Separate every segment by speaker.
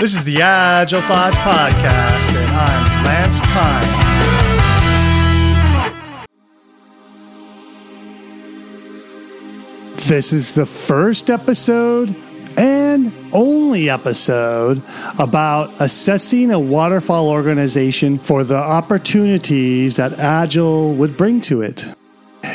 Speaker 1: This is the Agile Thoughts Podcast, and I'm Lance Kind. This is the first episode and only episode about assessing a waterfall organization for the opportunities that Agile would bring to it.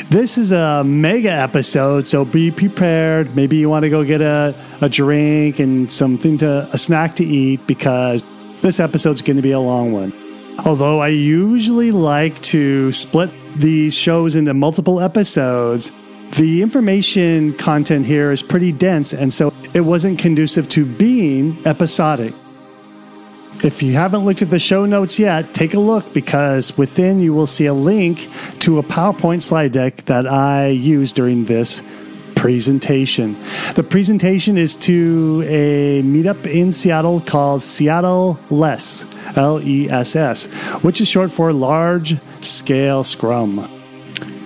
Speaker 1: This is a mega episode, so be prepared. Maybe you want to go get a, a drink and something to a snack to eat because this episode's going to be a long one. Although I usually like to split these shows into multiple episodes, the information content here is pretty dense, and so it wasn't conducive to being episodic. If you haven't looked at the show notes yet, take a look because within you will see a link to a PowerPoint slide deck that I use during this presentation. The presentation is to a meetup in Seattle called Seattle LeSS, L E S S, which is short for Large Scale Scrum.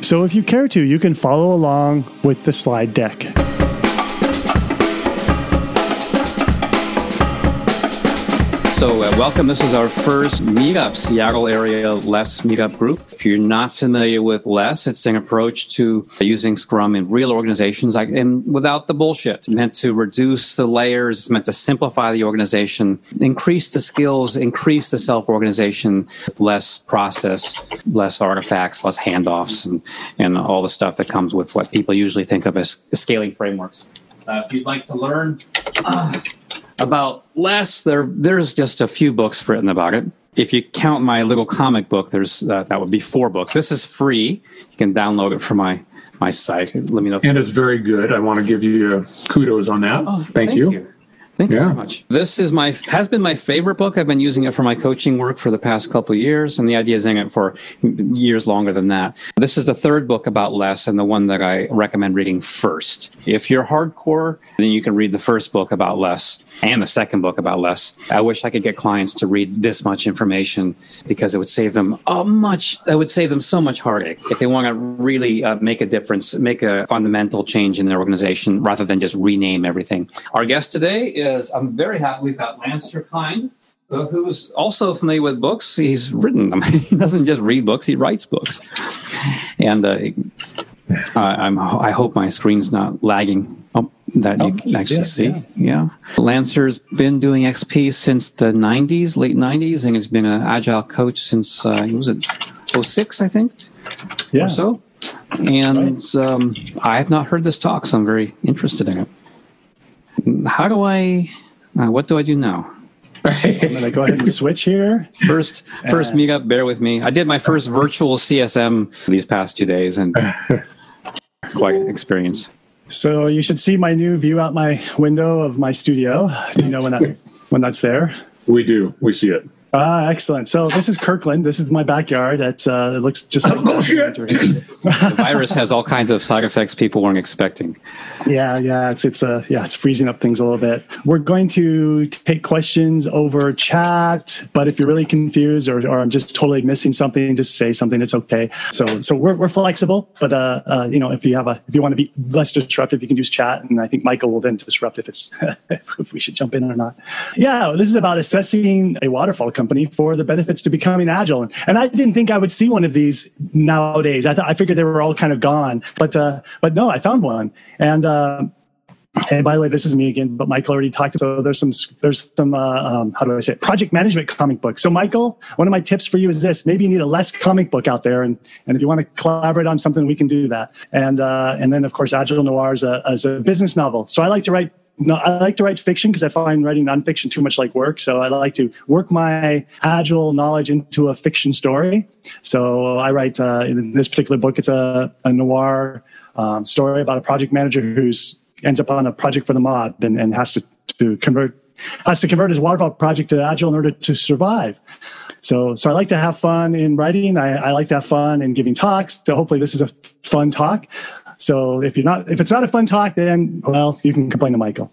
Speaker 1: So if you care to, you can follow along with the slide deck.
Speaker 2: So, uh, welcome. This is our first meetup, Seattle area LeSS meetup group. If you're not familiar with LeSS, it's an approach to using Scrum in real organizations like, and without the bullshit. It's meant to reduce the layers, it's meant to simplify the organization, increase the skills, increase the self organization, less process, less artifacts, less handoffs, and, and all the stuff that comes with what people usually think of as scaling frameworks. Uh, if you'd like to learn, uh, about LeSS there there's just a few books written about it. If you count my little comic book there's uh, that would be four books. This is free. You can download it from my my site. Let me know
Speaker 3: and it's very good. I want to give you kudos on that. Oh, thank,
Speaker 2: thank
Speaker 3: you.
Speaker 2: you. Thank yeah. you very much. This is my has been my favorite book. I've been using it for my coaching work for the past couple of years, and the idea is in it for years longer than that. This is the third book about LeSS, and the one that I recommend reading first. If you're hardcore, then you can read the first book about LeSS and the second book about LeSS. I wish I could get clients to read this much information because it would save them a much. It would save them so much heartache if they want to really uh, make a difference, make a fundamental change in their organization rather than just rename everything. Our guest today is I'm very happy we've got Lance Kind, uh, who's also familiar with books. He's written them. he doesn't just read books; he writes books. And uh, I'm, I hope my screen's not lagging. Oh, that oh, you can actually yeah, see. Yeah. yeah. Lance's been doing XP since the 90s, late 90s, and he's been an agile coach since, uh, was it 06, I think?
Speaker 1: Yeah.
Speaker 2: Or so. And right. um, I have not heard this talk, so I'm very interested in it how do I? Uh, what do I do now?
Speaker 1: I'm going to go ahead and switch here.
Speaker 2: First, first uh, meetup. Bear with me. I did my first virtual CSM these past two days, and quite an experience.
Speaker 1: So you should see my new view out my window of my studio. You know when that when that's there.
Speaker 3: We do. We see it.
Speaker 1: Ah, excellent. So this is Kirkland. This is my backyard. It's, uh, it looks just like
Speaker 2: the virus has all kinds of side effects people weren't expecting.
Speaker 1: Yeah, yeah, it's it's uh, yeah, it's freezing up things a little bit. We're going to take questions over chat, but if you're really confused or, or I'm just totally missing something, just say something. It's okay. So so we're, we're flexible, but uh, uh, you know if you have a if you want to be less disruptive, you can use chat, and I think Michael will then disrupt if it's if we should jump in or not. Yeah, this is about assessing a waterfall company for the benefits to becoming agile. And I didn't think I would see one of these nowadays. I thought I figured they were all kind of gone, but uh, but no, I found one. And uh, and by the way, this is me again, but Michael already talked. So there's some there's some uh, um, how do I say it? project management comic books. So Michael, one of my tips for you is this: maybe you need a LeSS comic book out there, and and if you want to collaborate on something, we can do that. And uh, and then of course, Agile Noir is a, is a business novel. So I like to write no, I like to write fiction because I find writing nonfiction too much like work. So I like to work my agile knowledge into a fiction story. So I write uh, in this particular book, it's a, a noir um, story about a project manager who's ends up on a project for the mob and, and has to, to convert has to convert his waterfall project to agile in order to survive. So, so I like to have fun in writing. I, I like to have fun in giving talks. So hopefully this is a fun talk. So if you're not, if it's not a fun talk, then well, you can complain to Michael.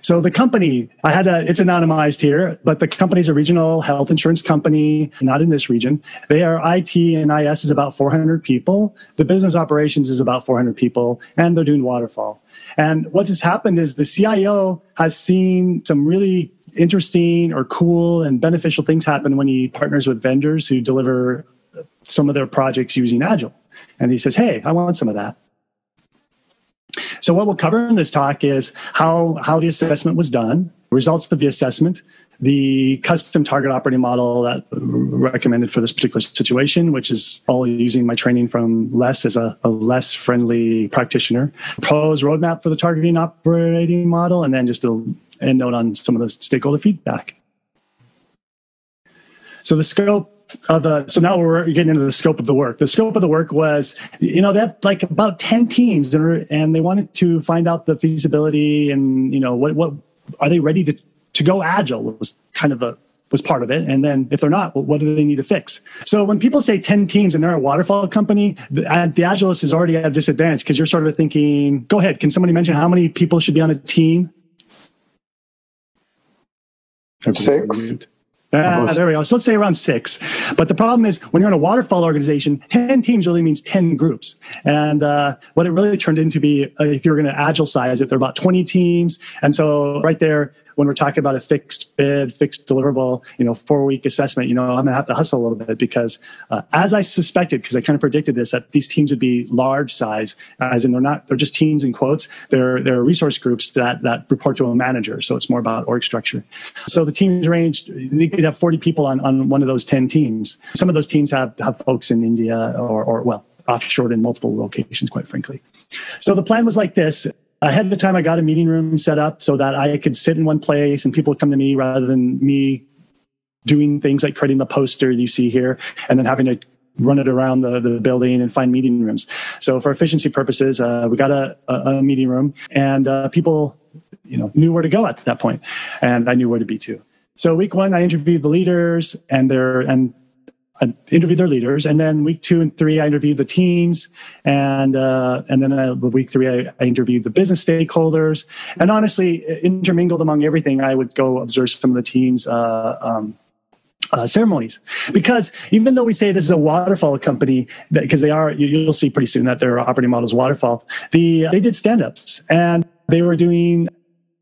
Speaker 1: So the company, I had a, it's anonymized here, but the company's a regional health insurance company, not in this region. They are IT and IS is about 400 people. The business operations is about 400 people, and they're doing waterfall. And what has happened is the CIO has seen some really interesting or cool and beneficial things happen when he partners with vendors who deliver some of their projects using Agile. And he says, Hey, I want some of that. So what we'll cover in this talk is how, how the assessment was done, results of the assessment, the custom target operating model that recommended for this particular situation, which is all using my training from LeSS as a, a LeSS friendly practitioner, proposed roadmap for the targeting operating model, and then just a end note on some of the stakeholder feedback. So the scope of the so now we're getting into the scope of the work. The scope of the work was, you know, they have like about ten teams, and they wanted to find out the feasibility and you know what what are they ready to to go agile was kind of the was part of it. And then if they're not, what do they need to fix? So when people say 10 teams and they're a waterfall company, the, uh, the Agilist is already at a disadvantage because you're sort of thinking, go ahead, can somebody mention how many people should be on a team?
Speaker 4: Six.
Speaker 1: Ah, there we go. So let's say around six. But the problem is when you're in a waterfall organization, 10 teams really means 10 groups. And uh, what it really turned into be, uh, if you're going to agile size it, there are about 20 teams. And so right there, when we're talking about a fixed bid, fixed deliverable, you know, four week assessment, you know, I'm going to have to hustle a little bit because uh, as I suspected, because I kind of predicted this, that these teams would be large size, as in they're not, they're just teams in quotes. They're, they're resource groups that, that report to a manager. So it's more about org structure. So the teams ranged, they could have 40 people on, on one of those 10 teams. Some of those teams have, have folks in India or, or well, offshore in multiple locations, quite frankly. So the plan was like this ahead of time, I got a meeting room set up so that I could sit in one place and people come to me rather than me doing things like creating the poster you see here and then having to run it around the, the building and find meeting rooms. So for efficiency purposes, uh, we got a, a, a, meeting room and uh, people, you know, knew where to go at that point, and I knew where to be too. So week one, I interviewed the leaders and their and I interviewed their leaders, and then week two and three, I interviewed the teams, and uh, and then I, week three, I, I, interviewed the business stakeholders, and honestly, intermingled among everything, I would go observe some of the teams. Uh, um, uh, ceremonies because even though we say this is a waterfall company because they are you, will see pretty soon that their operating model is waterfall the they did stand-ups and they were doing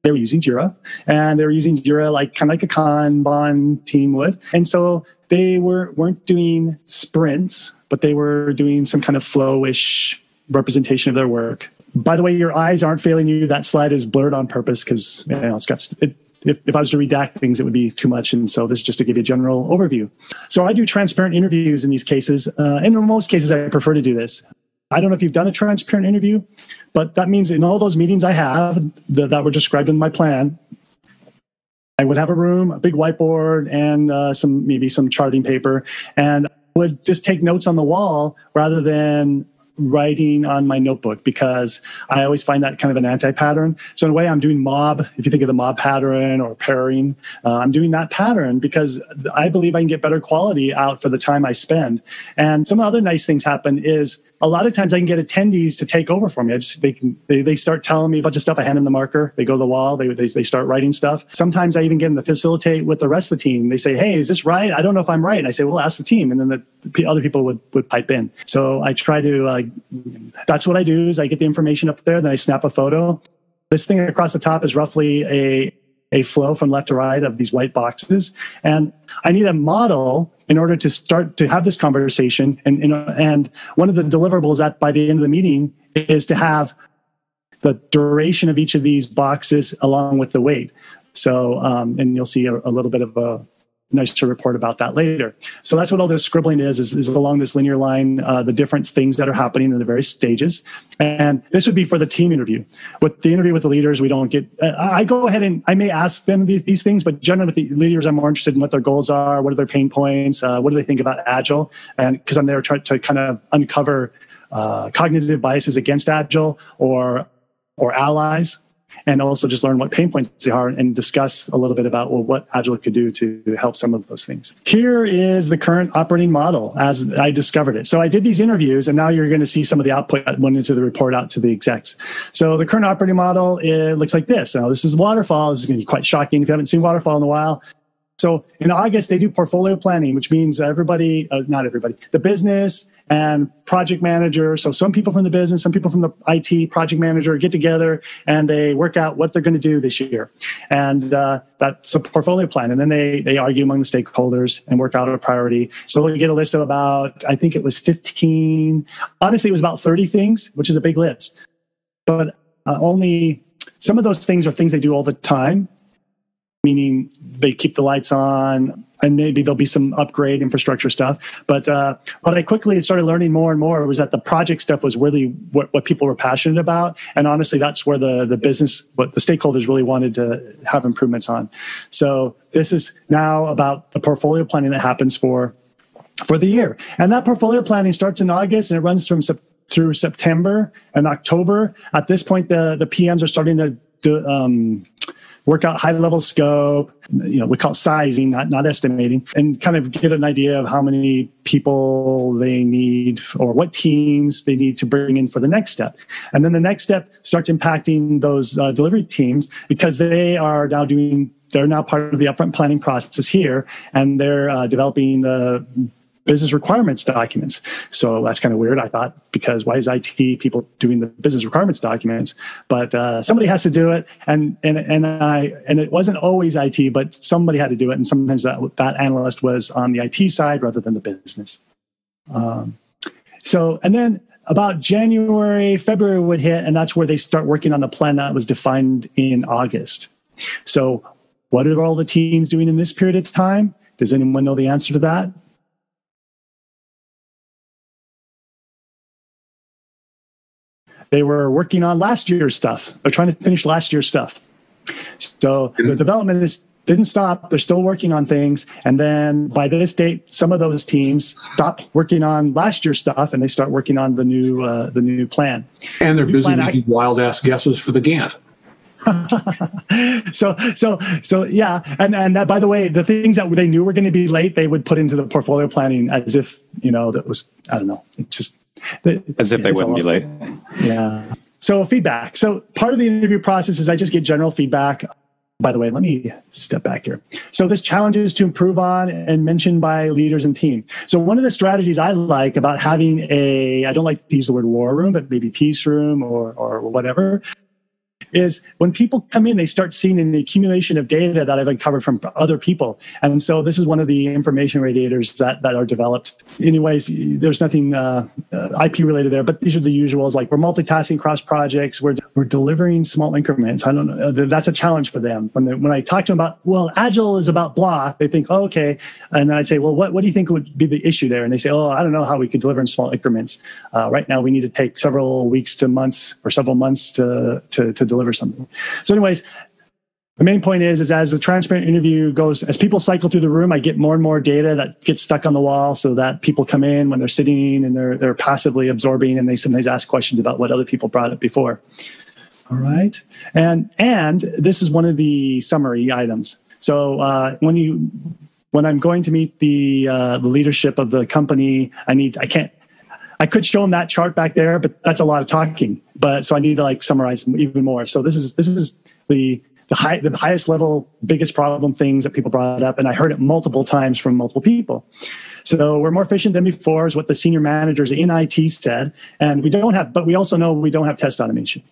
Speaker 1: they were using Jira and they were using Jira like kind of like a Kanban team would. And so they were weren't doing sprints, but they were doing some kind of flowish representation of their work. By the way, your eyes aren't failing you. That slide is blurred on purpose because you know, it's got. It, if, if I was to redact things, it would be too much. And so this is just to give you a general overview. So I do transparent interviews in these cases. Uh, and in most cases, I prefer to do this. I don't know if you've done a transparent interview, but that means in all those meetings I have that, that were described in my plan, I would have a room, a big whiteboard, and uh, some maybe some charting paper, and would just take notes on the wall rather than writing on my notebook because I always find that kind of an anti-pattern. So in a way, I'm doing mob. If you think of the mob pattern or pairing, uh, I'm doing that pattern because I believe I can get better quality out for the time I spend. And some other nice things happen is a lot of times I can get attendees to take over for me. I just, they can they, they start telling me a bunch of stuff. I hand them the marker. They go to the wall. They, they they start writing stuff. Sometimes I even get them to facilitate with the rest of the team. They say, "Hey, is this right? I don't know if I'm right." And I say, "Well, ask the team." And then the, the other people would would pipe in. So I try to. Uh, that's what I do. Is I get the information up there, then I snap a photo. This thing across the top is roughly a a flow from left to right of these white boxes. And I need a model in order to start to have this conversation. And, and one of the deliverables at by the end of the meeting is to have the duration of each of these boxes along with the wait. So, um, and you'll see a, a little bit of a nice to report about that later. So that's what all this scribbling is, is, is along this linear line, uh, the different things that are happening in the various stages. And this would be for the team interview. With the interview with the leaders, we don't get, uh, I go ahead and I may ask them these, these, things, but generally with the leaders, I'm more interested in what their goals are, what are their pain points, uh, what do they think about Agile? And because I'm there trying to kind of uncover uh, cognitive biases against Agile or, or allies and also just learn what pain points they are and discuss a little bit about well, what Agile could do to help some of those things. Here is the current operating model as I discovered it. So I did these interviews, and now you're going to see some of the output that went into the report out to the execs. So the current operating model it looks like this. Now this is waterfall. This is going to be quite shocking if you haven't seen waterfall in a while. So in August, they do portfolio planning, which means everybody, uh, not everybody, the business and project manager. So some people from the business, some people from the IT project manager get together and they work out what they're going to do this year. And uh, that's a portfolio plan. And then they, they argue among the stakeholders and work out a priority. So they get a list of about, I think it was 15, honestly, it was about 30 things, which is a big list. But uh, only some of those things are things they do all the time meaning they keep the lights on and maybe there'll be some upgrade infrastructure stuff. But uh, what I quickly started learning more and more was that the project stuff was really what, what people were passionate about. And honestly, that's where the, the business, what the stakeholders really wanted to have improvements on. So this is now about the portfolio planning that happens for for the year. And that portfolio planning starts in August and it runs from through September and October. At this point, the, the PMs are starting to, to um, work out high level scope, you know, we call it sizing, not, not estimating, and kind of get an idea of how many people they need or what teams they need to bring in for the next step. And then the next step starts impacting those uh, delivery teams because they are now doing they're now part of the upfront planning process here and they're uh, developing the business requirements documents. So that's kind of weird, I thought, because why is IT people doing the business requirements documents? But uh, somebody has to do it, and and and I and it wasn't always IT, but somebody had to do it, and sometimes that that analyst was on the IT side rather than the business. Um, so and then about January, February would hit, and that's where they start working on the plan that was defined in August. So, what are all the teams doing in this period of time? Does anyone know the answer to that? They were working on last year's stuff. They're trying to finish last year's stuff. So the development is didn't stop. They're still working on things. And then by this date, some of those teams stop working on last year's stuff and they start working on the new uh, the new plan.
Speaker 3: And they're the busy making I- wild ass guesses for the Gantt.
Speaker 1: so so so yeah and and that by the way the things that they knew were going to be late they would put into the portfolio planning as if you know that was i don't know it just
Speaker 2: as if they wouldn't be late.
Speaker 1: Yeah. So feedback. So part of the interview process is I just get general feedback. By the way, let me step back here. So this challenges to improve on and mentioned by leaders and team. So one of the strategies I like about having a, I don't like to use the word war room, but maybe peace room or, or whatever, is when people come in, they start seeing an accumulation of data that I've uncovered from other people. And so this is one of the information radiators that, that are developed. Anyways, there's nothing uh, uh IP related there, but these are the usuals like we're multitasking across projects, we're, we're delivering small increments. I don't know. That's a challenge for them. When, they, when I talk to them about, well, Agile is about blah, they think, oh, okay. And then I'd say, well, what, what do you think would be the issue there? And they say, oh, I don't know how we could deliver in small increments. Uh, right now, we need to take several weeks to months or several months to, to, to deliver something. So, anyways, the main point is, is as the transparent interview goes, as people cycle through the room, I get more and more data that gets stuck on the wall so that people come in when they're sitting and they're, they're passively absorbing and they sometimes ask questions about what other people brought up before. All right. And, and this is one of the summary items. So, uh, when you, when I'm going to meet the, uh, the leadership of the company, I need, I can't, I could show them that chart back there, but that's a lot of talking. But so I need to like summarize even more. So this is this is the the high the highest level, biggest problem things that people brought up, and I heard it multiple times from multiple people. So we're more efficient than before, is what the senior managers in IT said, and we don't have, but we also know we don't have test automation.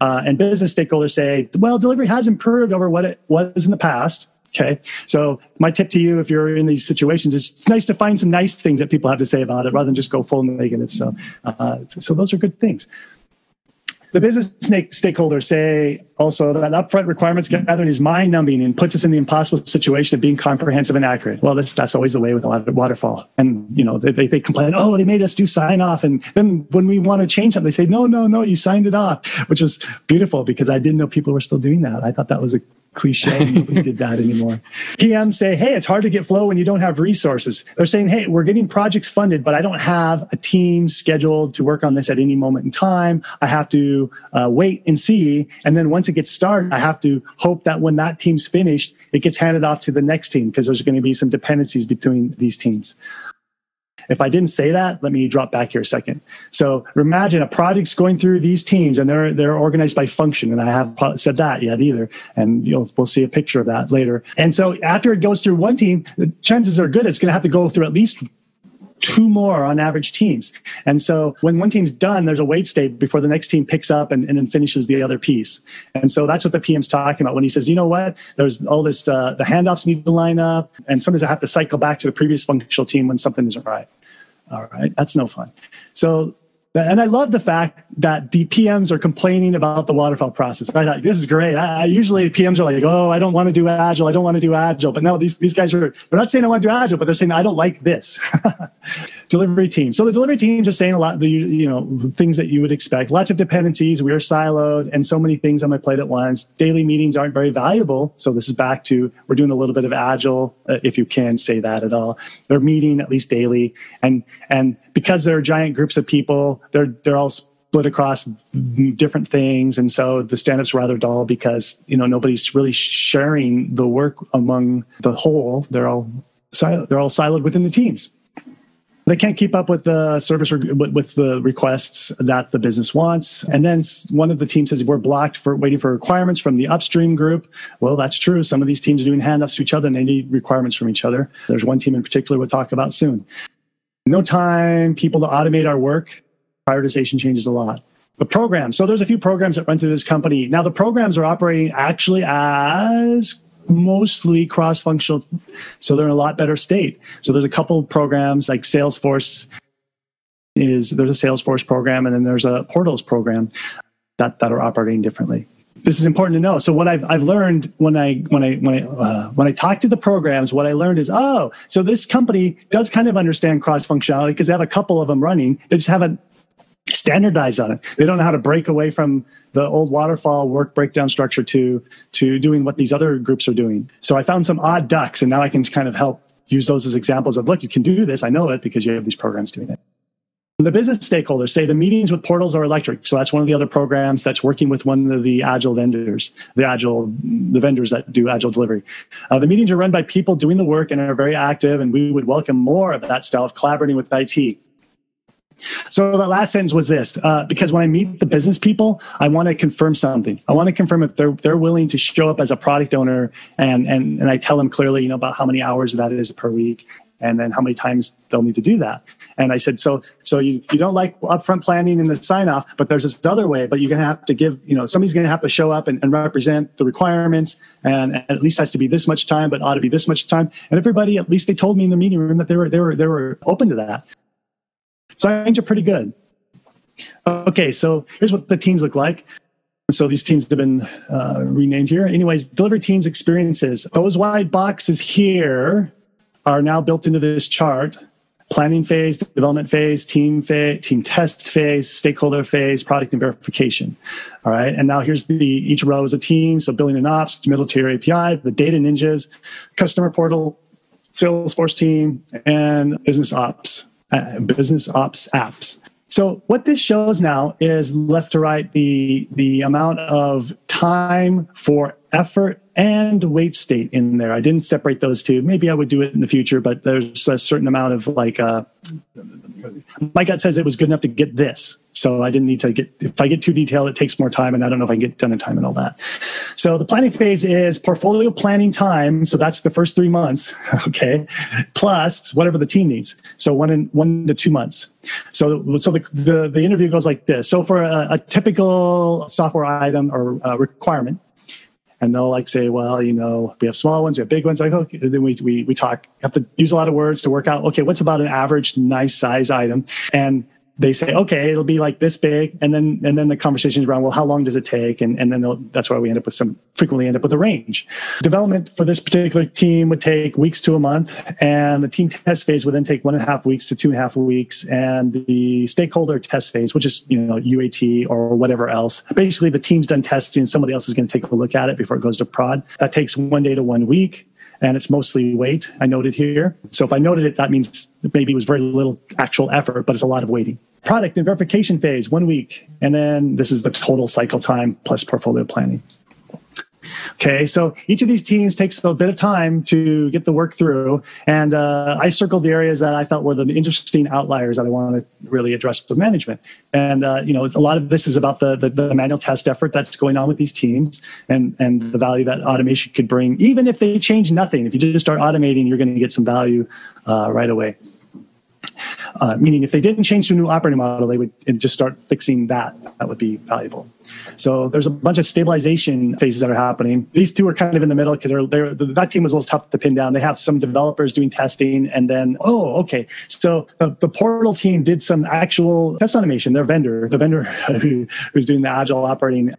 Speaker 1: Uh, and business stakeholders say, well, delivery has improved over what it was in the past. Okay. So my tip to you, if you're in these situations, is it's nice to find some nice things that people have to say about it rather than just go full negative. So, uh, so those are good things. The business stakeholders say also that upfront requirements gathering is mind numbing and puts us in the impossible situation of being comprehensive and accurate. Well, that's, that's always the way with a lot of waterfall. And, you know, they, they complain, oh, they made us do sign off. And then when we want to change something, they say, no, no, no, you signed it off, which was beautiful because I didn't know people were still doing that. I thought that was a cliche. Nobody did that anymore. PMs say, hey, it's hard to get flow when you don't have resources. They're saying, hey, we're getting projects funded, but I don't have a team scheduled to work on this at any moment in time. I have to uh, wait and see. And then once it gets started, I have to hope that when that team's finished, it gets handed off to the next team because there's going to be some dependencies between these teams. If I didn't say that, let me drop back here a second. So imagine a project's going through these teams and they're they're organized by function, and I haven't said that yet either. And you'll we'll see a picture of that later. And so after it goes through one team, the chances are good it's going to have to go through at least two more on average teams. And so when one team's done, there's a wait state before the next team picks up and, and then finishes the other piece. And so that's what the PM's talking about when he says, you know what, there's all this, uh, the handoffs need to line up. And sometimes I have to cycle back to the previous functional team when something isn't right. All right. That's no fun. So and I love the fact that DPMs are complaining about the waterfall process. I thought this is great. I, I, usually PMs are like, "Oh, I don't want to do agile. I don't want to do agile." But no, these these guys are they're not saying I want to do agile, but they're saying I don't like this. delivery team. So the delivery teams are saying a lot of the you know things that you would expect. Lots of dependencies. We are siloed, and so many things on my plate at once. Daily meetings aren't very valuable. So this is back to we're doing a little bit of agile, uh, if you can say that at all. They're meeting at least daily, and and because there are giant groups of people, they're they're all split across different things, and so the stand-up's rather dull because you know nobody's really sharing the work among the whole. They're all they're all siloed within the teams. They can't keep up with the service with the requests that the business wants. And then one of the teams says we're blocked for waiting for requirements from the upstream group. Well, that's true. Some of these teams are doing handoffs to each other and they need requirements from each other. There's one team in particular we'll talk about soon no time, people to automate our work. Prioritization changes a lot. The programs. So there's a few programs that run through this company. Now the programs are operating actually as mostly cross-functional, so they're in a lot better state. So there's a couple programs like Salesforce is there's a Salesforce program and then there's a Portals program that, that are operating differently this is important to know. So what I've I've learned when I when I when I uh, when I talk to the programs, what I learned is oh, so this company does kind of understand cross functionality because they have a couple of them running. They just haven't standardized on it. They don't know how to break away from the old waterfall work breakdown structure to to doing what these other groups are doing. So I found some odd ducks, and now I can kind of help use those as examples of look, you can do this. I know it because you have these programs doing it. The business stakeholders say the meetings with portals are electric. So that's one of the other programs that's working with one of the agile vendors, the agile, the vendors that do agile delivery. Uh, the meetings are run by people doing the work and are very active, and we would welcome more of that style of collaborating with IT. So the last sentence was this: uh, because when I meet the business people, I want to confirm something. I want to confirm if they're they're willing to show up as a product owner, and and and I tell them clearly, you know, about how many hours that is per week, and then how many times they'll need to do that. And I said, so so you, you don't like upfront planning and the sign off, but there's this other way, but you're gonna have to give, you know, somebody's gonna have to show up and, and represent the requirements and, and at least has to be this much time, but ought to be this much time. And everybody, at least they told me in the meeting room that they were they were they were open to that. Think are pretty good. Okay, so here's what the teams look like. So these teams have been uh, renamed here. Anyways, delivery teams experiences. Those white boxes here are now built into this chart planning phase, development phase, team phase, team test phase, stakeholder phase, product and verification. All right. And now here's the each row is a team. So building and ops, middle tier API, the data ninjas, customer portal, Salesforce team, and business ops, uh, business ops apps. So what this shows now is left to right the the amount of time for effort and wait state in there. I didn't separate those two. Maybe I would do it in the future, but there's a certain amount of like, uh, my gut says it was good enough to get this. So I didn't need to get, if I get too detailed, it takes more time and I don't know if I can get done in time and all that. So the planning phase is portfolio planning time. So that's the first three months. Okay. Plus whatever the team needs. So one in one to two months. So, so the, the, the interview goes like this. So for a, a typical software item or uh, requirement, and they'll like say, well, you know, we have small ones, we have big ones. Like, okay, then we, we, we talk, have to use a lot of words to work out, okay, what's about an average nice size item? And they say, okay, it'll be like this big. And then, and then the conversations around, well, how long does it take? And, and then that's why we end up with some, frequently end up with a range. Development for this particular team would take weeks to a month. And the team test phase would then take one and a half weeks to two and a half weeks. And the stakeholder test phase, which is, you know, UAT or whatever else, basically the team's done testing. Somebody else is going to take a look at it before it goes to prod. That takes one day to one week and it's mostly wait. I noted here. So if I noted it, that means maybe it was very little actual effort, but it's a lot of waiting. Product and verification phase, one week. And then this is the total cycle time plus portfolio planning. Okay, so each of these teams takes a bit of time to get the work through, and uh, I circled the areas that I felt were the interesting outliers that I want to really address with management. And uh, you know, a lot of this is about the, the, the manual test effort that's going on with these teams, and and the value that automation could bring, even if they change nothing. If you just start automating, you're going to get some value uh, right away. Uh, meaning, if they didn't change to a new operating model, they would just start fixing that. That would be valuable. So there's a bunch of stabilization phases that are happening. These two are kind of in the middle because they're, they're, that team was a little tough to pin down. They have some developers doing testing, and then oh, okay. So the, the portal team did some actual test automation. Their vendor, the vendor who, who's doing the agile operating,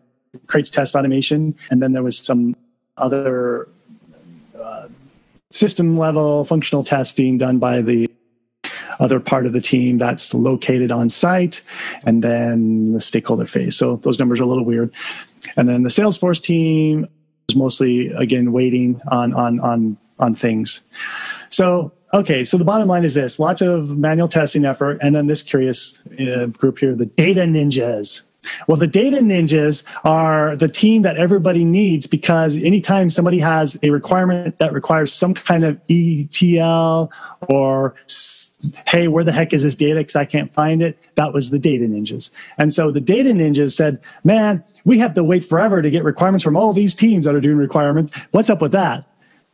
Speaker 1: creates test automation, and then there was some other uh, system level functional testing done by the other part of the team that's located on site, and then the stakeholder phase. So those numbers are a little weird. And then the Salesforce team is mostly again waiting on on on on things. So okay, so the bottom line is this: lots of manual testing effort, and then this curious uh, group here, the data ninjas. Well, the data ninjas are the team that everybody needs because anytime somebody has a requirement that requires some kind of ETL or, hey, where the heck is this data? Because I can't find it. That was the data ninjas. And so the data ninjas said, man, we have to wait forever to get requirements from all these teams that are doing requirements. What's up with that?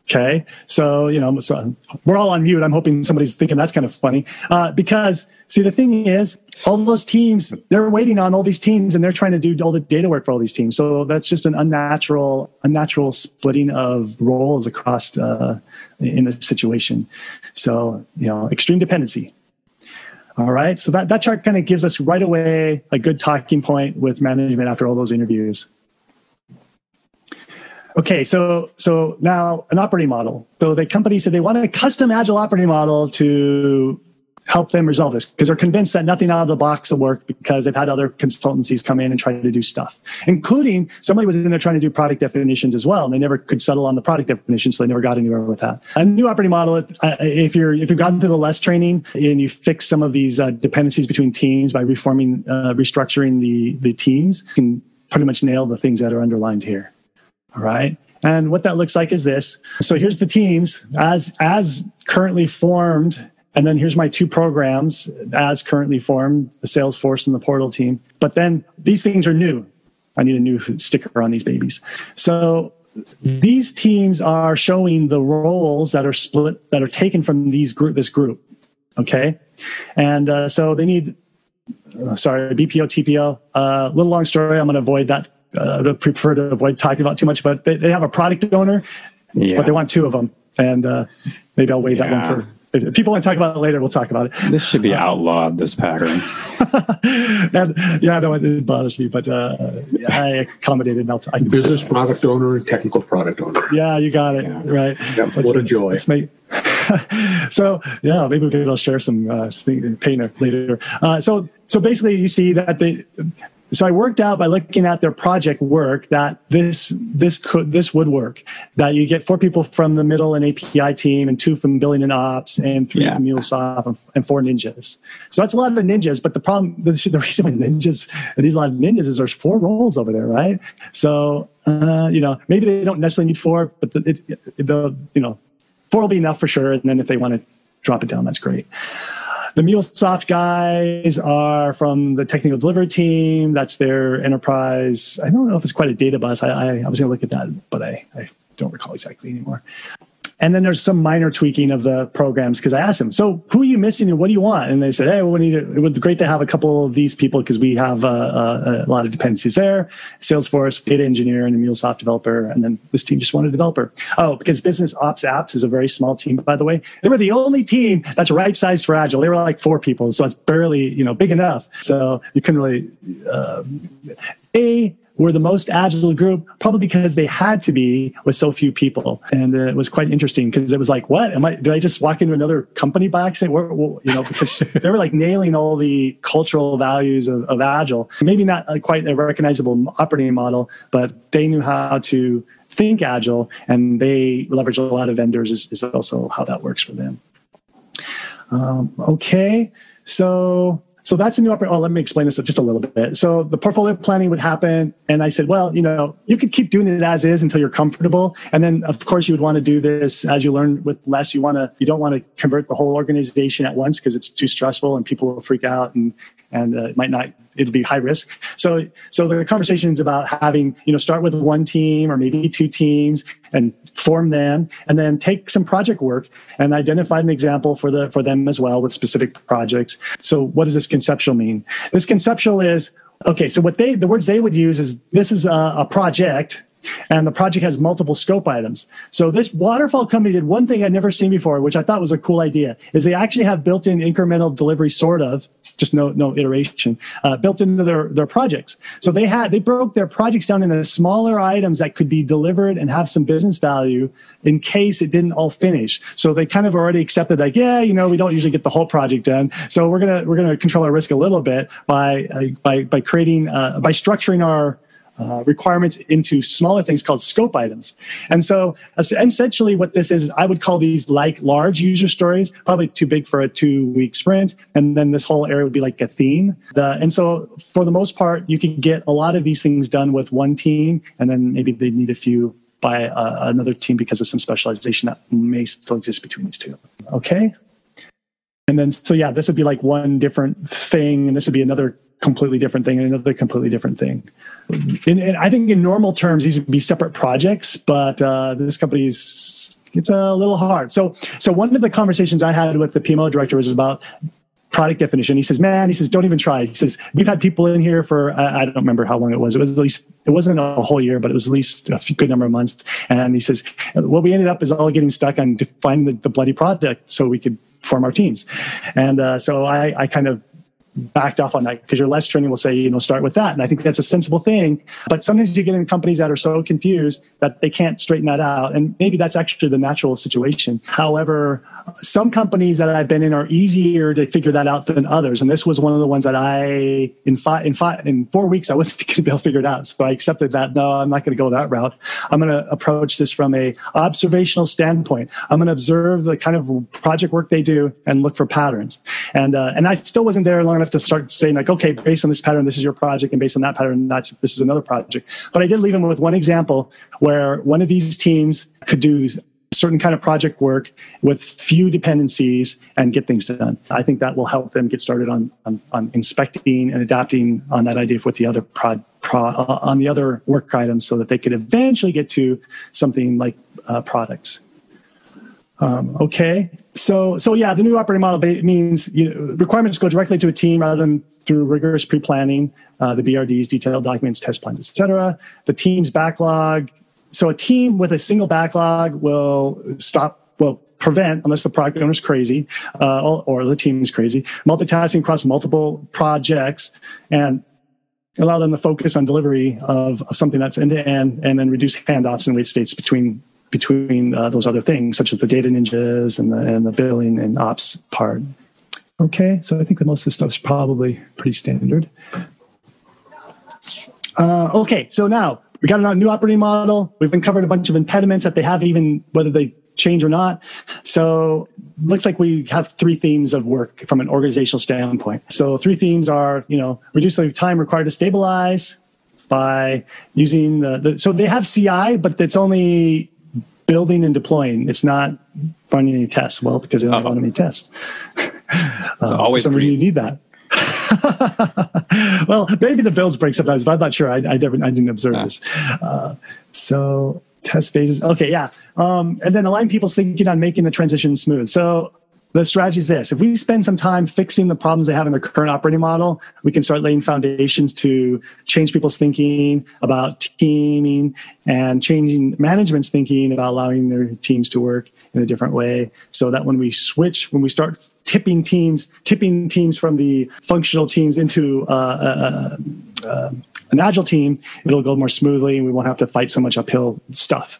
Speaker 1: Okay. So, you know, so we're all on mute. I'm hoping somebody's thinking that's kind of funny. Uh, because, see, the thing is, all those teams, they're waiting on all these teams and they're trying to do all the data work for all these teams. So that's just an unnatural, unnatural splitting of roles across uh, in the situation. So, you know, extreme dependency. All right. So that, that chart kind of gives us right away a good talking point with management after all those interviews. Okay, so so now an operating model. So the company said they want a custom agile operating model to help them resolve this because they're convinced that nothing out of the box will work because they've had other consultancies come in and try to do stuff, including somebody was in there trying to do product definitions as well, and they never could settle on the product definition, so they never got anywhere with that. A new operating model, uh, if you're if you've gotten through the LeSS training and you fix some of these uh, dependencies between teams by reforming, uh, restructuring the the teams, you can pretty much nail the things that are underlined here. All right. And what that looks like is this. So here's the teams as as currently formed. And then here's my two programs as currently formed, the Salesforce and the Portal team. But then these things are new. I need a new sticker on these babies. So these teams are showing the roles that are split that are taken from these group this group. Okay. And uh, so they need uh, sorry, BPO, TPO. A uh, little long story. I'm going to avoid that uh, I prefer to avoid talking about too much, but they, they have a product owner, yeah. but they want two of them. And uh, maybe I'll wait yeah. that one for. If people want to talk about it later, we'll talk about it.
Speaker 2: This should be outlawed. This pattern.
Speaker 1: and, yeah, no, it bothers me, but uh, I accommodated. I'll t- I
Speaker 3: Business product owner and technical product owner.
Speaker 1: Yeah, you got it. Yeah. Right.
Speaker 3: Yep. What a joy. Let's make,
Speaker 1: so yeah, maybe we will share some uh, pain later. Uh, so so basically, you see that they so I worked out by looking at their project work that this this could this would work. That you get four people from the middle and API team, and two from billing and ops, and three yeah. from MuleSoft, and four ninjas. So that's a lot of ninjas. But the problem, the, the reason why ninjas and these a lot of ninjas is there's four roles over there, right? So uh, you know maybe they don't necessarily need four, but the, it, the you know four will be enough for sure. And then if they want to drop it down, that's great. The MuleSoft guys are from the technical delivery team. That's their enterprise. I don't know if it's quite a data bus. I, I, I was going to look at that, but I, I don't recall exactly anymore. And then there's some minor tweaking of the programs because I asked them, so who are you missing and what do you want? And they said, hey, we need it would be great to have a couple of these people because we have a lot of dependencies there. Salesforce, data engineer, and a MuleSoft developer. And then this team just wanted a developer. Oh, because Business Ops Apps is a very small team, by the way. They were the only team that's right sized for Agile. They were like four people, so it's barely you know big enough. So you couldn't really. Uh, a were the most agile group, probably because they had to be with so few people. And uh, it was quite interesting because it was like, what am I? Did I just walk into another company by accident? Where, you know, because they were like nailing all the cultural values of, of agile. Maybe not quite a recognizable operating model, but they knew how to think agile, and they leverage a lot of vendors. Is, is also how that works for them. Um, okay, so so that's a new opportunity. Oh, let me explain this just a little bit. So the portfolio planning would happen, and I said, well, you know, you could keep doing it as is until you're comfortable, and then of course you would want to do this as you learn with LeSS. You want to, you don't want to convert the whole organization at once because it's too stressful and people will freak out and and uh, it might not it'll be high risk so so the conversations about having you know start with one team or maybe two teams and form them and then take some project work and identify an example for the for them as well with specific projects so what does this conceptual mean this conceptual is okay so what they the words they would use is this is a, a project and the project has multiple scope items. So this waterfall company did one thing I'd never seen before, which I thought was a cool idea, is they actually have built-in incremental delivery, sort of, just no no iteration, uh, built into their their projects. So they had they broke their projects down into smaller items that could be delivered and have some business value in case it didn't all finish. So they kind of already accepted like, yeah, you know, we don't usually get the whole project done, so we're gonna we're gonna control our risk a little bit by uh, by by creating uh, by structuring our uh, requirements into smaller things called scope items. And so essentially what this is, I would call these like large user stories, probably too big for a two week sprint. And then this whole area would be like a theme. The, and so for the most part, you can get a lot of these things done with one team and then maybe they need a few by uh, another team because of some specialization that may still exist between these two. Okay. And then, so yeah, this would be like one different thing, and this would be another completely different thing, and another completely different thing in, in, I think in normal terms, these would be separate projects, but uh, this company's it's a little hard. So, so one of the conversations I had with the PMO director was about product definition. He says, "Man, he says, don't even try." He says, "We've had people in here for I, I don't remember how long it was. It was at least it wasn't a whole year, but it was at least a good number of months." And he says, "What we ended up is all getting stuck on defining the, the bloody product so we could form our teams." And uh, so I, I kind of backed off on that because your LeSS training will say, you know, start with that. And I think that's a sensible thing. But sometimes you get in companies that are so confused that they can't straighten that out. And maybe that's actually the natural situation. However, some companies that I've been in are easier to figure that out than others. And this was one of the ones that I, in five, in five, in four weeks, I wasn't going to be able to figure it out. So I accepted that. No, I'm not going to go that route. I'm going to approach this from a observational standpoint. I'm going to observe the kind of project work they do and look for patterns. And, uh, and I still wasn't there long enough to start saying like, okay, based on this pattern, this is your project. And based on that pattern, that's, this is another project. But I did leave them with one example where one of these teams could do certain kind of project work with few dependencies and get things done. I think that will help them get started on, on, on inspecting and adapting on that idea with the other prod, pro, uh, on the other work items so that they could eventually get to something like uh, products. Um, okay, so so yeah, the new operating model means you know, requirements go directly to a team rather than through rigorous pre-planning, uh, the BRDs, detailed documents, test plans, etc. The team's backlog so a team with a single backlog will stop, will prevent, unless the product owner is crazy uh, or the team is crazy, multitasking across multiple projects and allow them to focus on delivery of, something that's end to end and then reduce handoffs and wait states between between uh, those other things such as the data ninjas and the, and the billing and ops part. Okay, so I think that most of this stuff is probably pretty standard. Uh, okay, so now we got a new operating model. We've uncovered a bunch of impediments that they have, even whether they change or not. So looks like we have three themes of work from an organizational standpoint. So three themes are, you know, reduce the time required to stabilize by using the, the so they have CI, but it's only building and deploying. It's not running any tests. Well, because they don't run any tests.
Speaker 2: uh, always
Speaker 1: for some reason you need that. well, maybe the builds break sometimes, but I'm not sure. I, I never, I didn't observe yeah. this. Uh, so test phases. Okay, yeah. Um, and then align people's thinking on making the transition smooth. So the strategy is this if we spend some time fixing the problems they have in their current operating model we can start laying foundations to change people's thinking about teaming and changing management's thinking about allowing their teams to work in a different way so that when we switch when we start tipping teams tipping teams from the functional teams into uh, uh, uh, uh an agile team it'll go more smoothly and we won't have to fight so much uphill stuff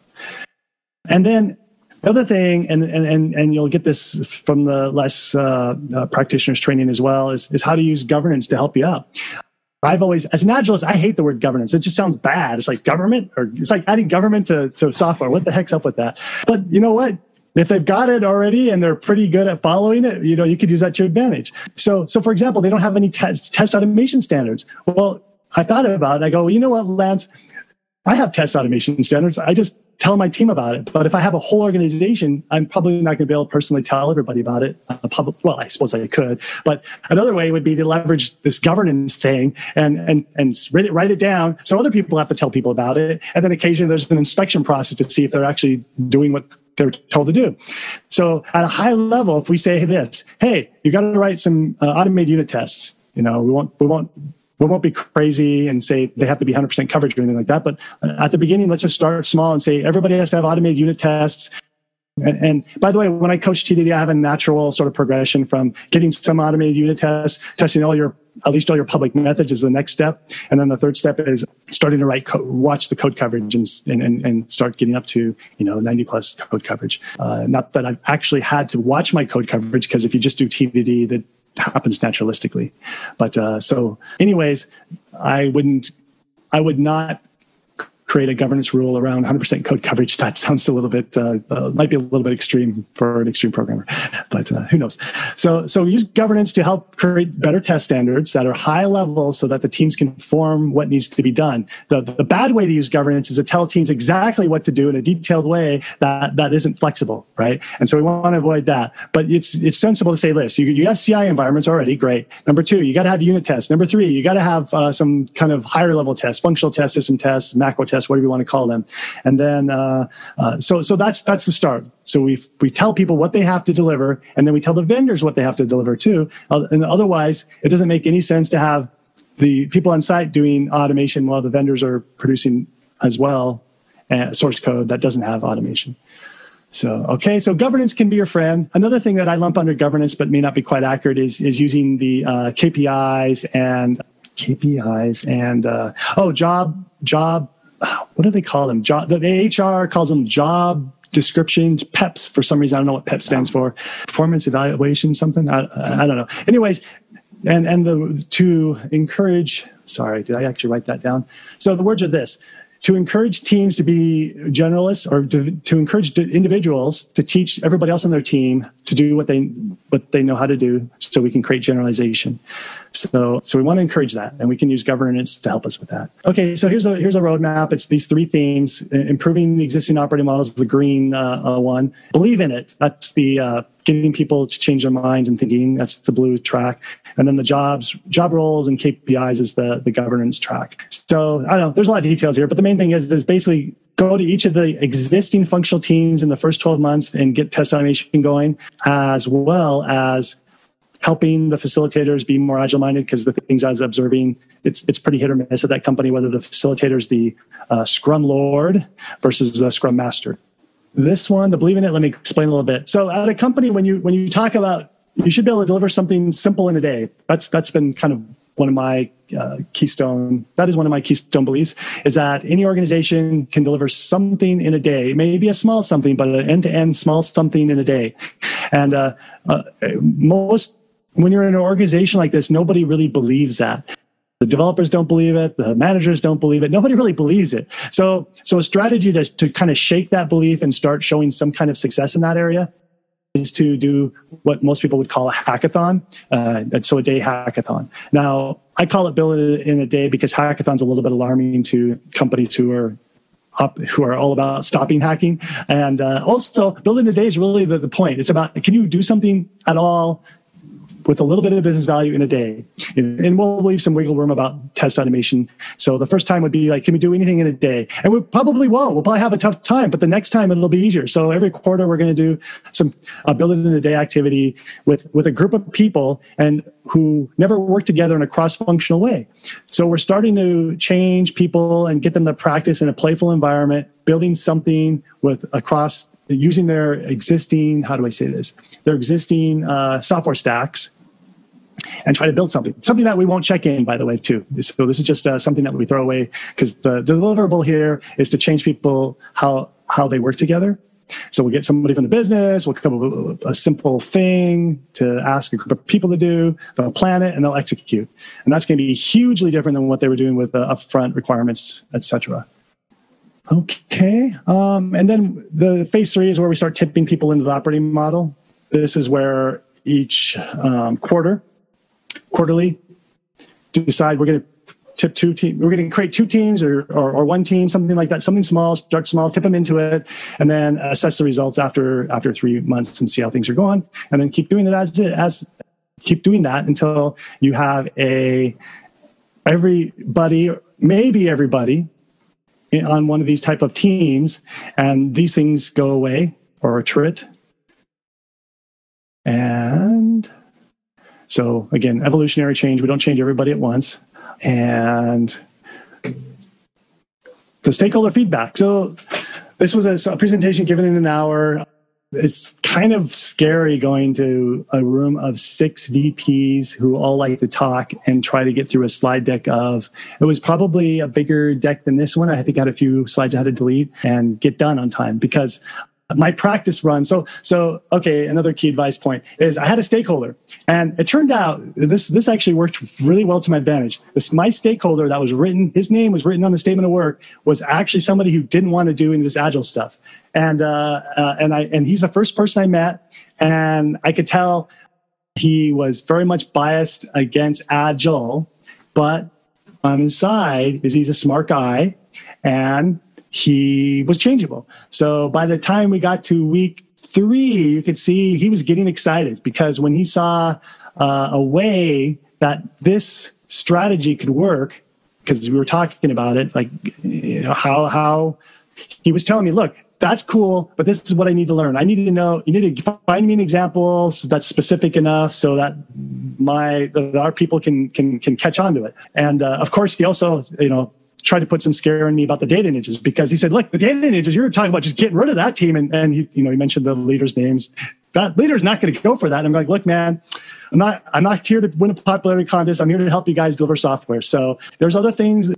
Speaker 1: and then the other thing, and, and, and you'll get this from the LeSS uh, uh, practitioners training as well, is, is how to use governance to help you out. I've always, as an agilist, I hate the word governance. It just sounds bad. It's like government, or it's like adding government to, to software. What the heck's up with that? But you know what? If they've got it already and they're pretty good at following it, you know, you could use that to your advantage. So, so for example, they don't have any test, test automation standards. Well, I thought about it. I go, well, you know what, Lance? I have test automation standards. I just tell my team about it. But if I have a whole organization, I'm probably not going to be able to personally tell everybody about it. Uh, public, well, I suppose I could. But another way would be to leverage this governance thing and and and write it, write it down so other people have to tell people about it. And then occasionally there's an inspection process to see if they're actually doing what they're told to do. So at a high level, if we say this, hey, you got to write some uh, automated unit tests. You know, we won't we won't we won't be crazy and say they have to be 100% coverage or anything like that. But at the beginning, let's just start small and say everybody has to have automated unit tests. And, and, by the way, when I coach TDD, I have a natural sort of progression from getting some automated unit tests, testing all your at least all your public methods is the next step, and then the third step is starting to write code, watch the code coverage, and, and and start getting up to you know 90 plus code coverage. Uh, not that I've actually had to watch my code coverage because if you just do TDD, that happens naturalistically. But uh, so, anyways, I wouldn't, I would not create a governance rule around 100% code coverage. That sounds a little bit, uh, uh, might be a little bit extreme for an extreme programmer, but uh, who knows? So, so use governance to help create better test standards that are high level so that the teams can form what needs to be done. The, the bad way to use governance is to tell teams exactly what to do in a detailed way that, that isn't flexible, right? And so we want to avoid that. But it's, it's sensible to say this. You, you have CI environments already, great. Number two, you got to have unit tests. Number three, you got to have uh, some kind of higher level tests, functional tests, system tests, macro tests, whatever you want to call them. And then, uh, uh, so, so that's, that's the start. So we, we tell people what they have to deliver, and then we tell the vendors what they have to deliver too. Uh, and otherwise, it doesn't make any sense to have the people on site doing automation while the vendors are producing as well uh, source code that doesn't have automation. So, okay, so governance can be your friend. Another thing that I lump under governance, but may not be quite accurate, is, is using the uh, KPIs and KPIs and, uh, oh, job, job what do they call them? Job, the, the HR calls them job descriptions, PEPs for some reason. I don't know what PEP stands for. Performance evaluation, something. I, I don't know. Anyways, and and the to encourage. Sorry, did I actually write that down? So the words are this: to encourage teams to be generalists or to, to encourage individuals to teach everybody else on their team to do what they what they know how to do so we can create generalization. So so we want to encourage that and we can use governance to help us with that. Okay so here's a here's a roadmap. It's these three themes improving the existing operating models the green uh, uh, one. Believe in it. That's the uh, getting people to change their minds and thinking. That's the blue track. And then the jobs, job roles and KPIs is the, the governance track. So I don't know, there's a lot of details here, but the main thing is, is basically go to each of the existing functional teams in the first 12 months and get test automation going, as well as helping the facilitators be more agile minded because the things I was observing, it's, it's pretty hit or miss at that company, whether the facilitator is the uh, scrum lord versus the scrum master. This one, the believe in it, let me explain a little bit. So at a company, when you, when you talk about you should be able to deliver something simple in a day. That's that's been kind of one of my uh, keystone that is one of my keystone beliefs is that any organization can deliver something in a day it may be a small something but an end-to-end small something in a day. And uh, uh, most when you're in an organization like this nobody really believes that. The developers don't believe it the managers don't believe it nobody really believes it. So so a strategy to, to kind of shake that belief and start showing some kind of success in that area is to do what most people would call a hackathon. Uh, so a day hackathon. Now, I call it build in a day because hackathon's a little bit alarming to companies who are up, who are all about stopping hacking. And uh, also, building a day is really the, the point. It's about can you do something at all with a little bit of business value in a day. And we'll leave some wiggle room about test automation. So the first time would be like, can we do anything in a day? And we probably won't. We'll probably have a tough time, but the next time it'll be easier. So every quarter we're going to do some uh, build it in a day activity with, with a group of people and who never work together in a cross-functional way. So we're starting to change people and get them to practice in a playful environment, building something with across using their existing, how do I say this, their existing uh, software stacks and try to build something. Something that we won't check in, by the way, too. So this is just uh, something that we throw away because the, deliverable here is to change people how how they work together. So we'll get somebody from the business, we'll come up with a simple thing to ask a group of people to do, they'll plan it and they'll execute. And that's going to be hugely different than what they were doing with the upfront requirements, etc. Okay. Um, and then the phase three is where we start tipping people into the operating model. This is where each um, quarter, quarterly, decide we're going to tip two teams. We're going to create two teams or, or, or one team, something like that, something small, start small, tip them into it, and then assess the results after after three months and see how things are going, and then keep doing it as as keep doing that until you have a everybody, maybe everybody on one of these type of teams and these things go away or attrit. And so again evolutionary change we don't change everybody at once. And the stakeholder feedback. So this was a, a presentation given in an hour it's kind of scary going to a room of six VPs who all like to talk and try to get through a slide deck of it was probably a bigger deck than this one. I think I had a few slides I had to delete and get done on time because my practice run. So, so okay. Another key advice point is I had a stakeholder, and it turned out this this actually worked really well to my advantage. This my stakeholder that was written, his name was written on the statement of work, was actually somebody who didn't want to do any of this agile stuff, and uh, uh, and I and he's the first person I met, and I could tell he was very much biased against agile, but on his side is he's a smart guy and he was changeable. So by the time we got to week three, you could see he was getting excited because when he saw uh, a way that this strategy could work, because we were talking about it, like you know how how he was telling me, look, that's cool, but this is what I need to learn. I need to know. You need to find me an example that's specific enough so that my that our people can can can catch on to it. And uh, of course, he also you know tried to put some scare in me about the data ninjas because he said, look, the data ninjas, you're talking about just getting rid of that team. And, and he, you know, he mentioned the leaders' names. That leader's not going to go for that. And I'm like, look, man, I'm not, I'm not here to win a popularity contest. I'm here to help you guys deliver software. So there's other things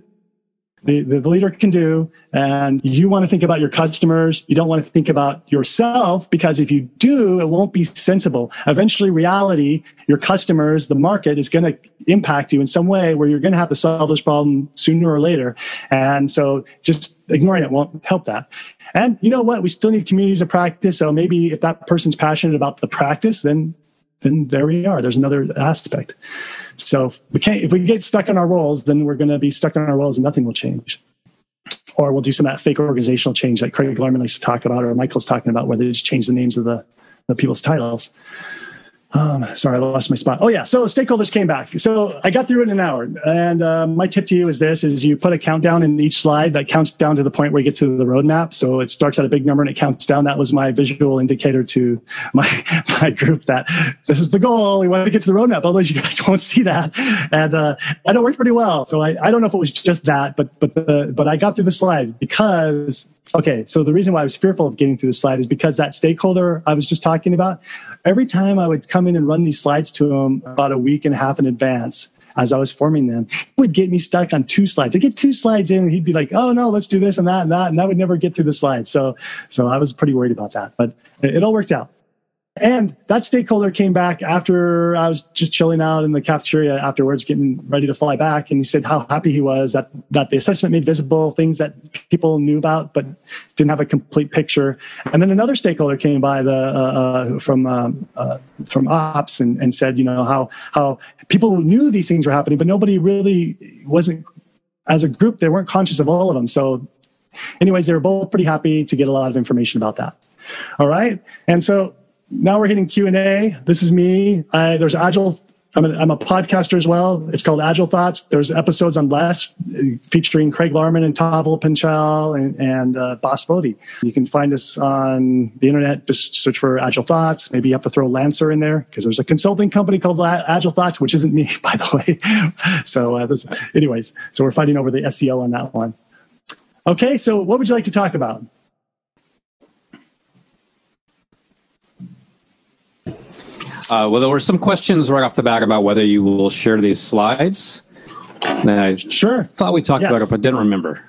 Speaker 1: the, the leader can do. And you want to think about your customers. You don't want to think about yourself because if you do, it won't be sensible. Eventually, reality, your customers, the market is going to impact you in some way where you're going to have to solve this problem sooner or later. And so just ignoring it won't help that. And you know what? We still need communities of practice. So maybe if that person's passionate about the practice, then then there we are. There's another aspect. So we can't, if we get stuck in our roles, then we're going to be stuck in our roles and nothing will change. Or we'll do some of that fake organizational change that Craig Larman likes to talk about, or Michael's talking about, where they just change the names of the, the people's titles. Um, sorry, I lost my spot. Oh yeah, so stakeholders came back. So I got through in an hour. And uh, my tip to you is this: is you put a countdown in each slide that counts down to the point where you get to the roadmap. So it starts at a big number and it counts down. That was my visual indicator to my my group that this is the goal. We want to get to the roadmap. Otherwise, you guys won't see that. And uh, and it worked pretty well. So I, I don't know if it was just that, but but the, but I got through the slide because okay. So the reason why I was fearful of getting through the slide is because that stakeholder I was just talking about every time I would come in and run these slides to him about a week and a half in advance, as I was forming them, would get me stuck on two slides. I'd get two slides in, and he'd be like, "Oh no, let's do this and that and that," and I would never get through the slides. So, so I was pretty worried about that, but it, it all worked out. And that stakeholder came back after I was just chilling out in the cafeteria afterwards, getting ready to fly back. And he said how happy he was that, that the assessment made visible things that people knew about, but didn't have a complete picture. And then another stakeholder came by the, uh, uh, from, um, uh, from ops and, and said, you know, how, how people knew these things were happening, but nobody really wasn't, as a group, they weren't conscious of all of them. So anyways, they were both pretty happy to get a lot of information about that. All right. And so now we're hitting q&a this is me. I, there's agile I'm a, I'm a podcaster as well. It's called agile thoughts. There's episodes on LeSS featuring craig larman and Tavel Pinchel and, and uh, Bas Vodde you can find us on the internet. Just search for agile thoughts. Maybe you have to throw lancer in there because there's a consulting company called agile thoughts which isn't me by the way. So uh, this, anyways so we're fighting over the seo on that one. Okay so what would you like to talk about
Speaker 2: Uh, well, there were some questions right off the bat about whether you will share these slides. And I
Speaker 1: sure
Speaker 2: thought we talked yes. about it, but didn't remember.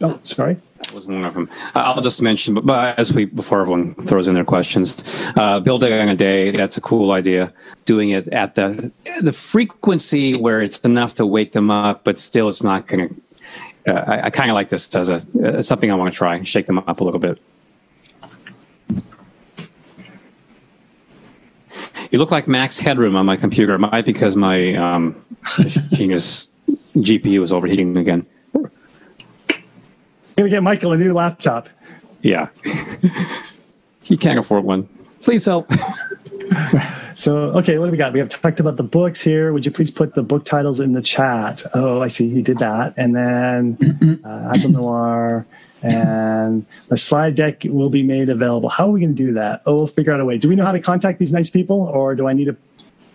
Speaker 1: Oh, sorry.
Speaker 2: That was one of them. Uh, I'll just mention, but, but, as we before everyone throws in their questions, uh, building a day. That's a cool idea. Doing it at the the frequency where it's enough to wake them up, but still it's not going to uh, I, I kind of like this as a as something I want to try, shake them up a little bit. You look like max headroom on my computer. It might because my um, Genius GPU is overheating again.
Speaker 1: I'm Gonna get Michael a new laptop.
Speaker 2: Yeah, he can't afford one. Please help.
Speaker 1: So, okay, what do we got? We have talked about the books here. Would you please put the book titles in the chat? Oh, I see. He did that. And then uh, Agile Noir and the slide deck will be made available. How are we going to do that? Oh, we'll figure out a way. Do we know how to contact these nice people or do I need to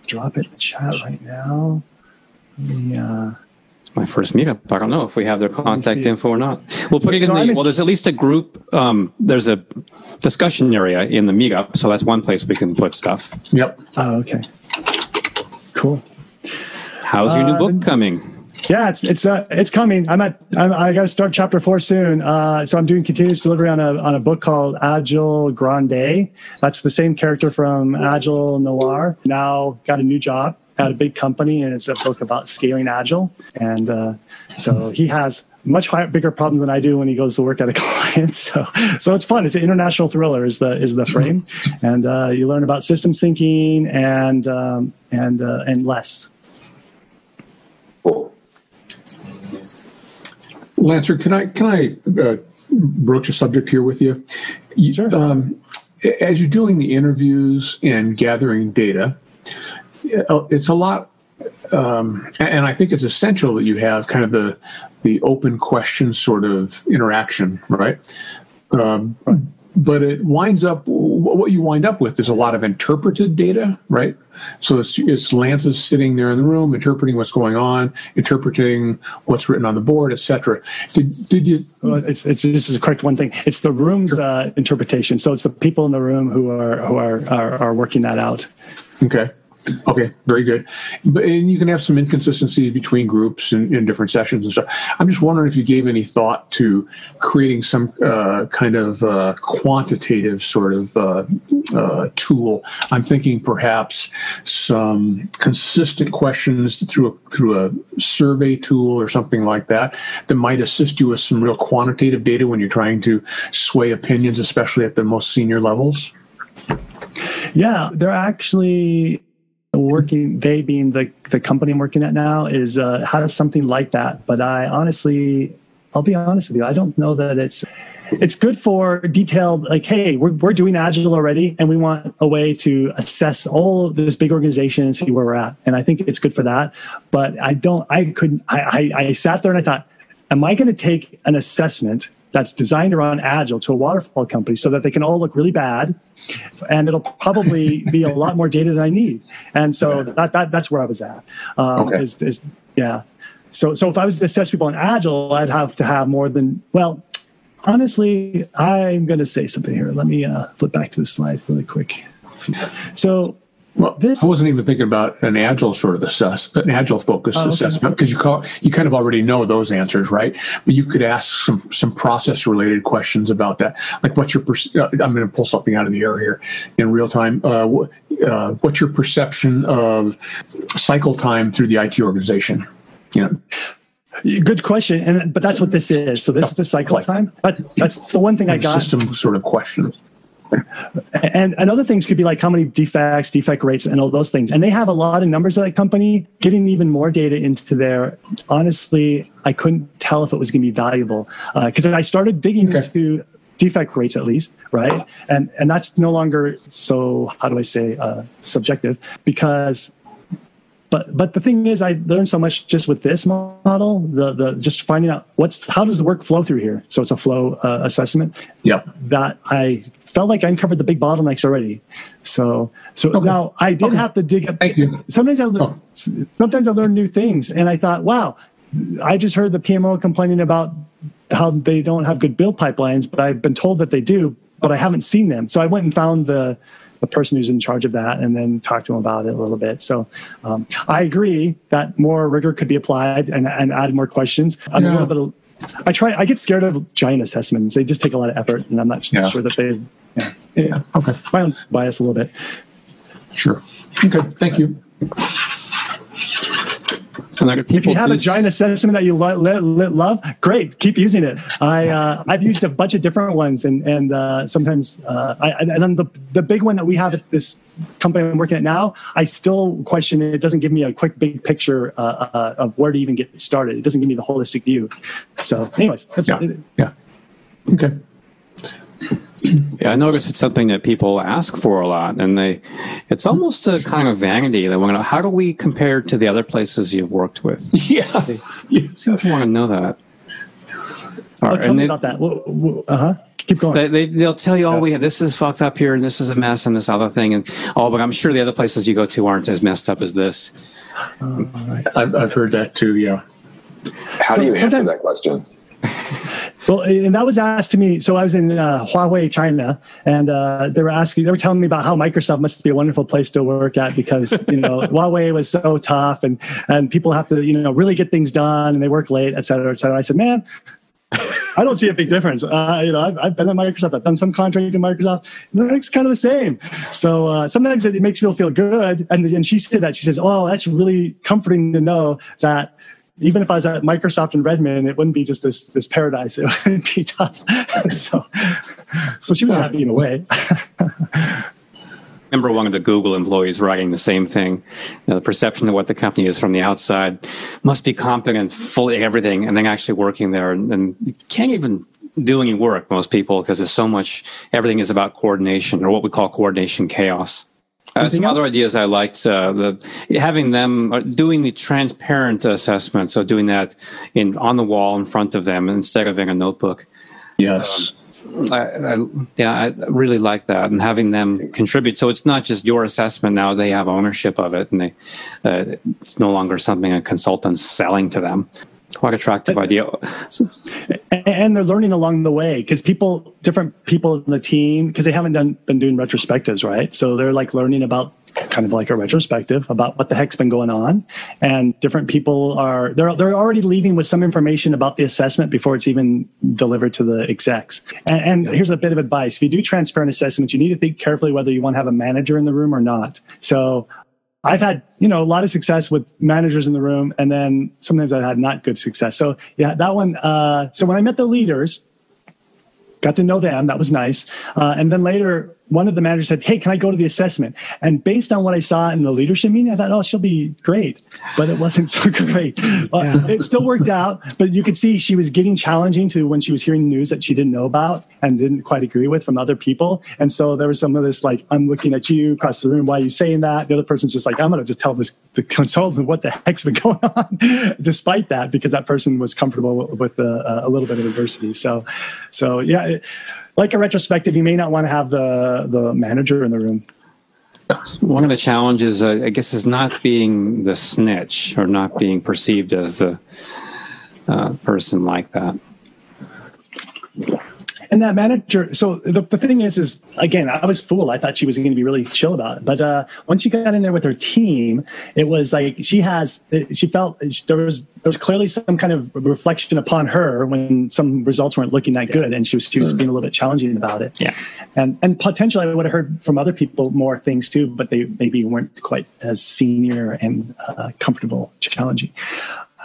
Speaker 1: drop it in the chat right now? Yeah.
Speaker 2: It's my first meetup. I don't know if we have their contact info or not. We'll put it in
Speaker 1: So
Speaker 2: the,
Speaker 1: in-
Speaker 2: well, there's at least a group, um, there's a discussion area in the meetup. So that's one place we can put stuff.
Speaker 5: Yep.
Speaker 1: Oh, okay. Cool.
Speaker 2: How's your new
Speaker 1: Uh,
Speaker 2: book coming?
Speaker 1: Yeah, it's it's uh, it's coming. I'm at I'm, I got to start chapter four soon. Uh, so I'm doing continuous delivery on a on a book called Agile Grande. That's the same character from Agile Noir. Now got a new job at a big company, and it's a book about scaling Agile. And uh, so he has much higher, bigger problems than I do when he goes to work at a client. So so it's fun. It's an international thriller is the is the frame, and uh, you learn about systems thinking and um, and uh, and LeSS.
Speaker 5: Lancer, can I can I uh, broach a subject here with you? You-
Speaker 1: Sure.
Speaker 5: Um, as you're doing the interviews and gathering data, uh, it's a lot, um, and I think it's essential that you have kind of the the open question sort of interaction, right? Um, but it winds up what you wind up with is a lot of interpreted data, right? So it's, it's Lance's sitting there in the room interpreting what's going on, interpreting what's written on the board, etc. Did did you?
Speaker 1: Well, it's, it's this is correct one thing. It's the room's uh, interpretation. So it's the people in the room who are who are are, are working that out.
Speaker 5: Okay. Okay, very good. But and you can have some inconsistencies between groups and in different sessions and stuff. I'm just wondering if you gave any thought to creating some uh, kind of uh, quantitative sort of uh, uh, tool. I'm thinking perhaps some consistent questions through a, through a survey tool or something like that that might assist you with some real quantitative data when you're trying to sway opinions, especially at the most senior levels.
Speaker 1: Yeah, they're actually working. They being the the company I'm working at now is uh, has something like that. But I honestly, I'll be honest with you, I don't know that it's. It's good for detailed, like, hey, we're, we're doing Agile already, and we want a way to assess all this big organization and see where we're at. And I think it's good for that. But I don't, I couldn't, I, I, I sat there and I thought, am I going to take an assessment that's designed around Agile to a waterfall company so that they can all look really bad, and it'll probably be a lot more data than I need. And so that, that that's where I was at. Um,
Speaker 5: Okay.
Speaker 1: is, is yeah. So so if I was to assess people on Agile, I'd have to have more than well. Honestly, I'm going to say something here. Let me uh, flip back to the slide really quick. So
Speaker 5: Well,
Speaker 1: This-
Speaker 5: I wasn't even thinking about an agile sort of assess, an agile focused
Speaker 1: Oh, okay.
Speaker 5: assessment because you call, you kind of already know those answers, right? But you could ask some some process related questions about that, like what's your uh, I'm going to pull something out of the air here in real time. Uh, uh, what's your perception of cycle time through the IT organization? You know,
Speaker 1: good question, and but that's what this is. So this is the cycle time. But that's the one thing I got.
Speaker 5: system sort of questions.
Speaker 1: And, and other things could be like how many defects, defect rates, and all those things. And they have a lot of numbers at that company. Getting even more data into there, honestly, I couldn't tell if it was going to be valuable because I started digging
Speaker 5: Okay.
Speaker 1: into defect rates at least, right? And and that's no longer so. How do I say uh, subjective? Because but but the thing is i learned so much just with this model the the just finding out what's how does the work flow through here so it's a flow uh, assessment
Speaker 5: Yep.
Speaker 1: that i felt like i uncovered the big bottlenecks already so so
Speaker 5: Okay.
Speaker 1: now i did
Speaker 5: Okay.
Speaker 1: have to dig up
Speaker 5: Thank you.
Speaker 1: sometimes i learn,
Speaker 5: Oh.
Speaker 1: sometimes i learn new things and i thought wow i just heard the pmo complaining about how they don't have good build pipelines but i've been told that they do but i haven't seen them so i went and found the the person who's in charge of that and then talk to them about it a little bit. So um, I agree that more rigor could be applied and, and add more questions. I'm
Speaker 5: Yeah.
Speaker 1: a little bit. I try. I get scared of giant assessments. They just take a lot of effort, and I'm not
Speaker 5: Yeah.
Speaker 1: sure that they. Yeah,
Speaker 5: Yeah. Okay.
Speaker 1: my own bias a little bit.
Speaker 5: Sure. Okay. Thank you.
Speaker 1: If you have a giant assessment that you lo- lo- lo- love, great, keep using it. I uh, I've used a bunch of different ones, and and uh, sometimes uh, I, and then the the big one that we have at this company I'm working at now, I still question it. It doesn't give me a quick big picture uh, uh, of where to even get started. It doesn't give me the holistic view. So, anyways, that's
Speaker 3: yeah,
Speaker 1: it.
Speaker 3: yeah, okay.
Speaker 2: Yeah, I notice it's something that people ask for a lot, and they, it's almost a kind of vanity. They want to, how do we compare to the other places you've worked with?
Speaker 3: Yeah,
Speaker 2: they seem to want to know that.
Speaker 1: Oh, tell me they, about that. Uh huh. Keep going.
Speaker 2: They, they they'll tell you, oh, we have, this is fucked up here, and this is a mess, and this other thing, and oh, but I'm sure the other places you go to aren't as messed up as this.
Speaker 3: Uh, right. I've, I've heard that too. Yeah.
Speaker 6: How so, do you answer that question?
Speaker 1: Well, and that was asked to me. So I was in uh, Huawei, China, and uh, they were asking, they were telling me about how Microsoft must be a wonderful place to work at because you know Huawei was so tough, and and people have to you know really get things done, and they work late, et cetera, et cetera. I said, man. I don't see a big difference. Uh, you know, I've, I've, been at Microsoft. I've done some contracting in Microsoft. It's kind of the same. So uh, sometimes it, makes people feel good. And, and she said that she says, "Oh, that's really comforting to know that even if I was at Microsoft in Redmond, it wouldn't be just this this paradise. It would be tough. so, so she was happy in a way.
Speaker 2: remember one of the Google employees writing the same thing. You know, the perception of what the company is from the outside must be competent, fully everything, and then actually working there and, and can't even do any work. Most people because there's so much. Everything is about coordination or what we call coordination chaos. Uh, some else? other ideas I liked uh, the having them uh, doing the transparent assessment, so doing that in on the wall in front of them instead of in a notebook.
Speaker 3: Yes.
Speaker 2: Um, I, I, yeah, I really like that, and having them contribute. So it's not just your assessment now; they have ownership of it, and they uh, it's no longer something a consultant's selling to them quite attractive idea
Speaker 1: and they're learning along the way because people different people in the team because they haven't done been doing retrospectives right? So they're like learning about kind of like a retrospective about what the heck's been going on. And different people are they're they're already leaving with some information about the assessment before it's even delivered to the execs. And, and yeah. here's a bit of advice. If you do transparent assessments you need to think carefully whether you want to have a manager in the room or not. So I've had, you know, a lot of success with managers in the room, and then sometimes I've had not good success. So yeah, that one. Uh, so when I met the leaders, got to know them. That was nice. Uh, and then later, one of the managers said, Hey, can I go to the assessment? And based on what I saw in the leadership meeting, I thought, Oh, she'll be great. But it wasn't so great. Uh, it still worked out, but you could see she was getting challenging to when she was hearing news that she didn't know about and didn't quite agree with from other people. And so there was some of this like, I'm looking at you across the room. Why are you saying that? The other person's just like, I'm going to just tell this the consultant what the heck's been going on, despite that, because that person was comfortable with uh, a little bit of adversity. So, so yeah. It, like a retrospective, you may not want to have the the manager in the room.
Speaker 2: One of the challenges, uh, I guess, is not being the snitch or not being perceived as the uh, person like that
Speaker 1: and that manager so the, the thing is is again i was fooled. I thought she was going to be really chill about it. But uh, once she got in there with her team it was like she has she felt there was there was clearly some kind of reflection upon her when some results weren't looking that good. And she was she was being a little bit challenging about it.
Speaker 2: Yeah.
Speaker 1: And and potentially i would have heard from other people more things too but they maybe weren't quite as senior and uh, comfortable challenging.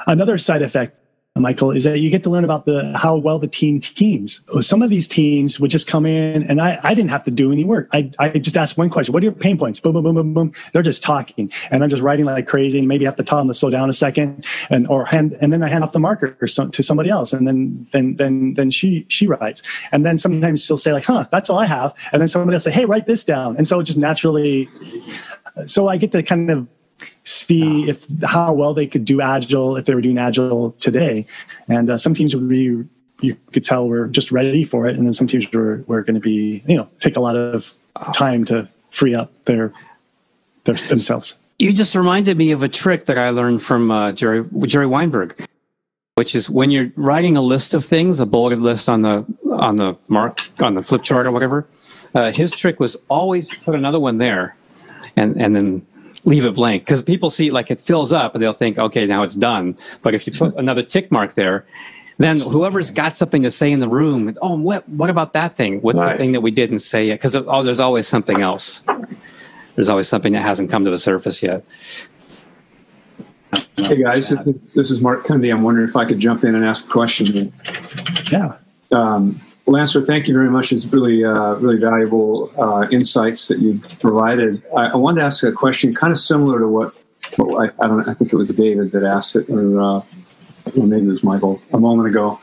Speaker 1: Another side effect Michael, is that you get to learn about the how well the team teams. Some of these teams would just come in, and I, I didn't have to do any work. I, I just asked one question: What are your pain points? Boom, boom, boom, boom, boom. They're just talking, and I'm just writing like crazy, and maybe have to tell them to slow down a second, and or hand, and then I hand off the marker to somebody else, and then then then then she she writes, and then sometimes she'll say like, "Huh, that's all I have," and then somebody else say, "Hey, write this down," and so it just naturally. So I get to kind of see if how well they could do agile if they were doing agile today. And uh, some teams would be you could tell we're just ready for it. And then some teams were, were going to be you know take a lot of time to free up their, their themselves.
Speaker 2: You just reminded me of a trick that i learned from uh, jerry jerry weinberg which is when you're writing a list of things a bulleted list on the on the mark on the flip chart or whatever uh, his trick was always put another one there and and then leave it blank because people see like it fills up and they'll think, okay, now it's done. But if you put another tick mark there, then whoever's got something to say in the room, oh, what what about that thing? What's nice. the thing that we didn't say yet? Because oh, there's always something else. There's always something that hasn't come to the surface yet.
Speaker 3: Hey guys, this is Mark Cundy. I'm wondering if I could jump in and ask a question.
Speaker 1: Yeah.
Speaker 3: Um, Lancer, thank you very much. It's really, uh, really valuable uh, insights that you provided. I, I, wanted to ask a question kind of similar to what, I, I, don't. I think it was David that asked it, or, uh, or maybe it was Michael a moment ago.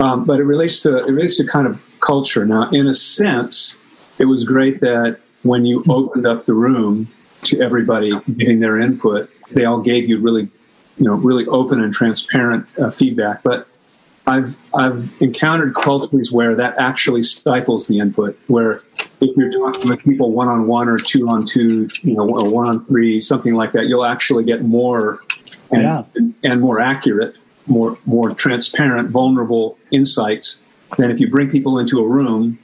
Speaker 3: Um, but it relates to it relates to kind of culture. Now, in a sense, it was great that when you opened up the room to everybody giving their input, they all gave you really, you know, really open and transparent uh, feedback. But I've I've encountered cultures where that actually stifles the input. Where if you're talking with people one on one or two on two, you know, or one on three, something like that, you'll actually get more and, yeah. and more accurate, more more transparent, vulnerable insights than if you bring people into a room,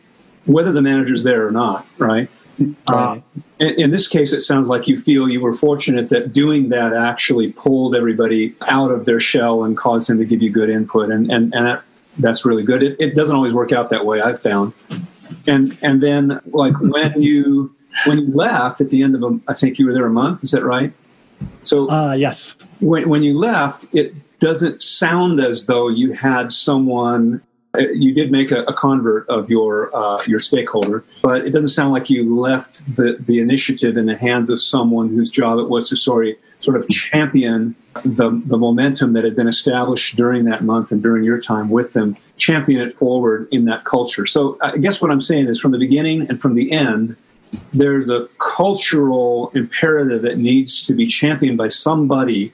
Speaker 3: whether the manager's there or not, right? Uh, in, in, this case, it sounds like you feel you were fortunate that doing that actually pulled everybody out of their shell and caused them to give you good input, and and, and that, that's really good. It, it doesn't always work out that way, I've found. And and then like when you when you left at the end of a, I think you were there a month. Is that right?
Speaker 1: So uh, yes.
Speaker 3: When when you left, it doesn't sound as though you had someone you did make a, a convert of your uh, your stakeholder, but it doesn't sound like you left the, the initiative in the hands of someone whose job it was to sorry, sort of champion the, the momentum that had been established during that month and during your time with them, champion it forward in that culture. So I guess what I'm saying is from the beginning and from the end, there's a cultural imperative that needs to be championed by somebody,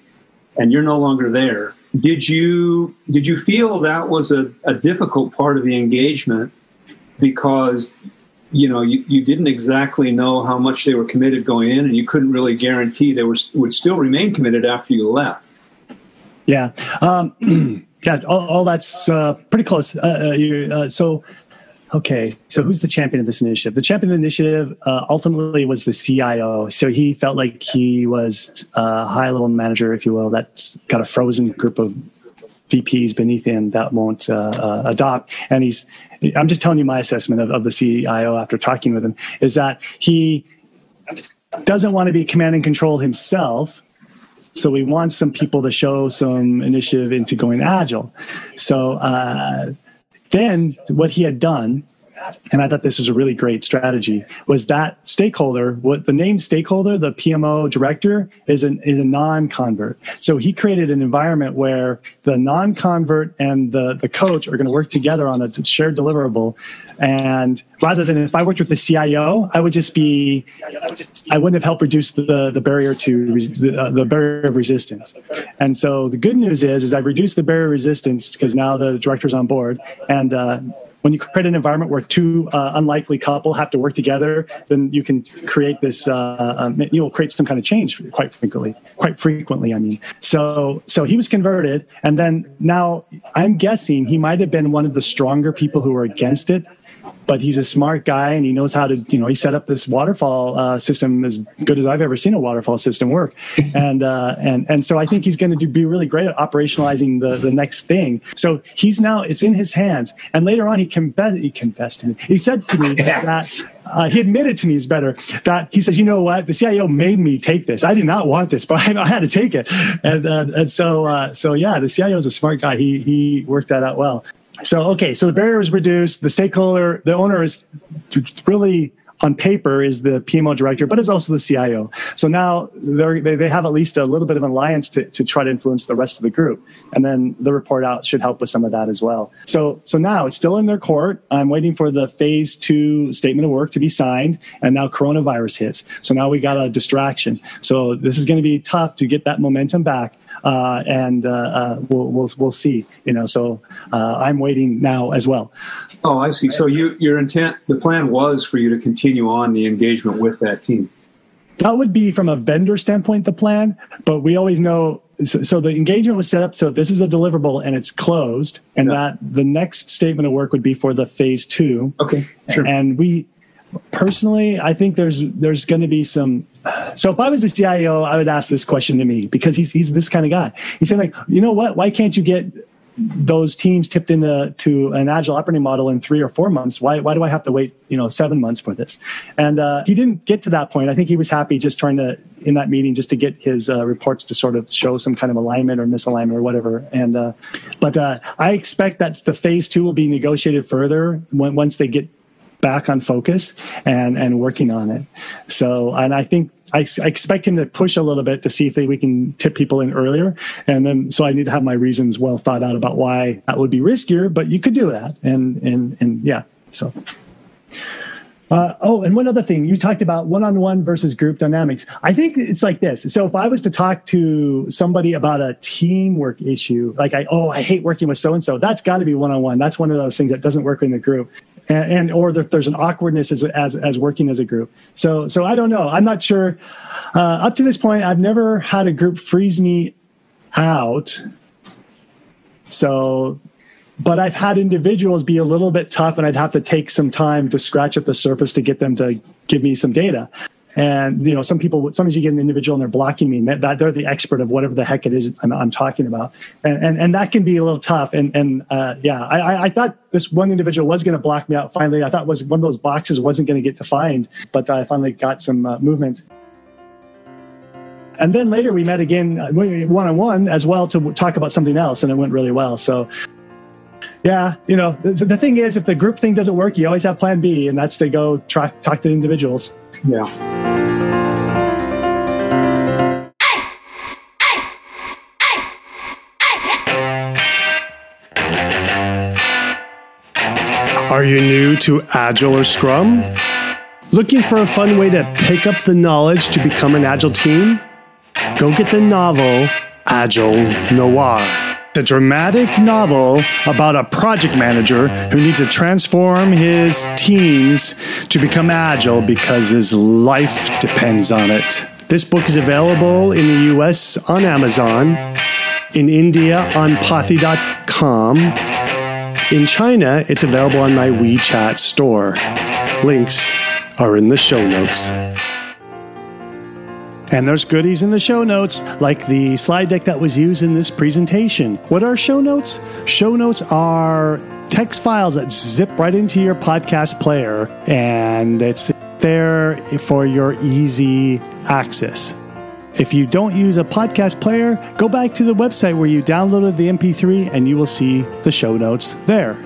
Speaker 3: and you're no longer there did you did you feel that was a, a difficult part of the engagement? Because you know you, you didn't exactly know how much they were committed going in and you couldn't really guarantee they were would still remain committed after you left.
Speaker 1: Yeah. Um, yeah all, all that's uh, pretty close. Uh, uh, uh, so Okay, so who's the champion of this initiative? The champion of the initiative uh, ultimately was the CIO. So he felt like he was a high level manager, if you will, that's got a frozen group of VPs beneath him that won't uh, uh, adopt. And he's, I'm just telling you my assessment of, of the CIO after talking with him is that he doesn't want to be command and control himself. So we want some people to show some initiative into going agile. So, uh, then what he had done and I thought this was a really great strategy, was that stakeholder, what the name stakeholder, the PMO director, is an is a non-convert. So he created an environment where the non-convert and the, the coach are going to work together on a shared deliverable. And rather than if I worked with the CIO, I would just be, I wouldn't have helped reduce the, the barrier to the, uh, the barrier of resistance. And so the good news is, is I've reduced the barrier of resistance because now the director's on board and uh, when you create an environment where two uh, unlikely couple have to work together, then you can create this. Uh, um, you'll create some kind of change quite frequently. Quite frequently, I mean. So, so he was converted, and then now I'm guessing he might have been one of the stronger people who were against it but he's a smart guy and he knows how to you know he set up this waterfall uh, system as good as I've ever seen a waterfall system work and uh, and and so I think he's going to be really great at operationalizing the the next thing so he's now it's in his hands and later on he confessed he confessed to me he said to me that uh, he admitted to me is better that he says, you know what, the CIO made me take this. I did not want this, but I, I had to take it. And uh, and so uh, so yeah, the CIO is a smart guy. He he worked that out well. So, okay, so the barrier is reduced. The stakeholder, the owner is really on paper is the PMO director, but it's also the CIO. So now they they have at least a little bit of an alliance to, to try to influence the rest of the group. And then the report out should help with some of that as well. So, so now it's still in their court. I'm waiting for the phase two statement of work to be signed. And now coronavirus hits. So now we got a distraction. So this is going to be tough to get that momentum back uh, and uh, uh, we'll, we'll we'll see. You know, so uh, I'm waiting now as well.
Speaker 3: Oh, I see. So you your intent, the plan was for you to continue on the engagement with that team.
Speaker 1: That would be from a vendor standpoint the plan, but we always know so, so, the engagement was set up so this is a deliverable and it's closed and yeah. that the next statement of work would be for the phase two
Speaker 3: okay
Speaker 1: sure and we personally i think there's there's going to be some so if i was the cio i would ask this question to me because he's he's this kind of guy he said like you know what why can't you get those teams tipped into to an agile operating model in three or four months. Why, why do I have to wait, you know, seven months for this? And uh, he didn't get to that point. I think he was happy just trying to, in that meeting, just to get his uh, reports to sort of show some kind of alignment or misalignment or whatever. And uh, but uh, I expect that the phase two will be negotiated further when, once they get back on focus and and working on it. So, and I think I, I, expect him to push a little bit to see if they, we can tip people in earlier. And then, so I need to have my reasons well thought out about why that would be riskier, but you could do that. And, and, and yeah, so. Uh, oh, and one other thing, you talked about one-on-one versus group dynamics. I think it's like this. So if I was to talk to somebody about a teamwork issue, like I, oh, I hate working with so-and-so, that's got to be one-on-one. That's one of those things that doesn't work in the group and, and or if there's an awkwardness as, as, as working as a group. So so I don't know. I'm not sure. Uh, up to this point, I've never had a group freeze me out. So, but I've had individuals be a little bit tough, and I'd have to take some time to scratch at the surface to get them to give me some data. And you know, some people, sometimes you get an individual and they're blocking me, and that, they're the expert of whatever the heck it is I'm, I'm talking about, and, and and that can be a little tough. And and uh, yeah, I, I thought this one individual was going to block me out. Finally, I thought was one of those boxes wasn't going to get defined, but I finally got some uh, movement. And then later we met again one on one as well to talk about something else, and it went really well. So yeah, you know, the, the, thing is, if the group thing doesn't work, you always have plan B, and that's to go try, talk to individuals.
Speaker 3: Yeah.
Speaker 7: Are you new to Agile or Scrum? Looking for a fun way to pick up the knowledge to become an Agile team? Go get the novel Agile Noir. It's a dramatic novel about a project manager who needs to transform his teams to become agile because his life depends on it. This book is available in the US on Amazon, in India on Pothi.com in China, it's available on my WeChat store. Links are in the show notes. And there's goodies in the show notes, like the slide deck that was used in this presentation. What are show notes? Show notes are text files that zip right into your podcast player, and it's there for your easy access. If you don't use a podcast player, go back to the website where you downloaded the MP3 and you will see the show notes there.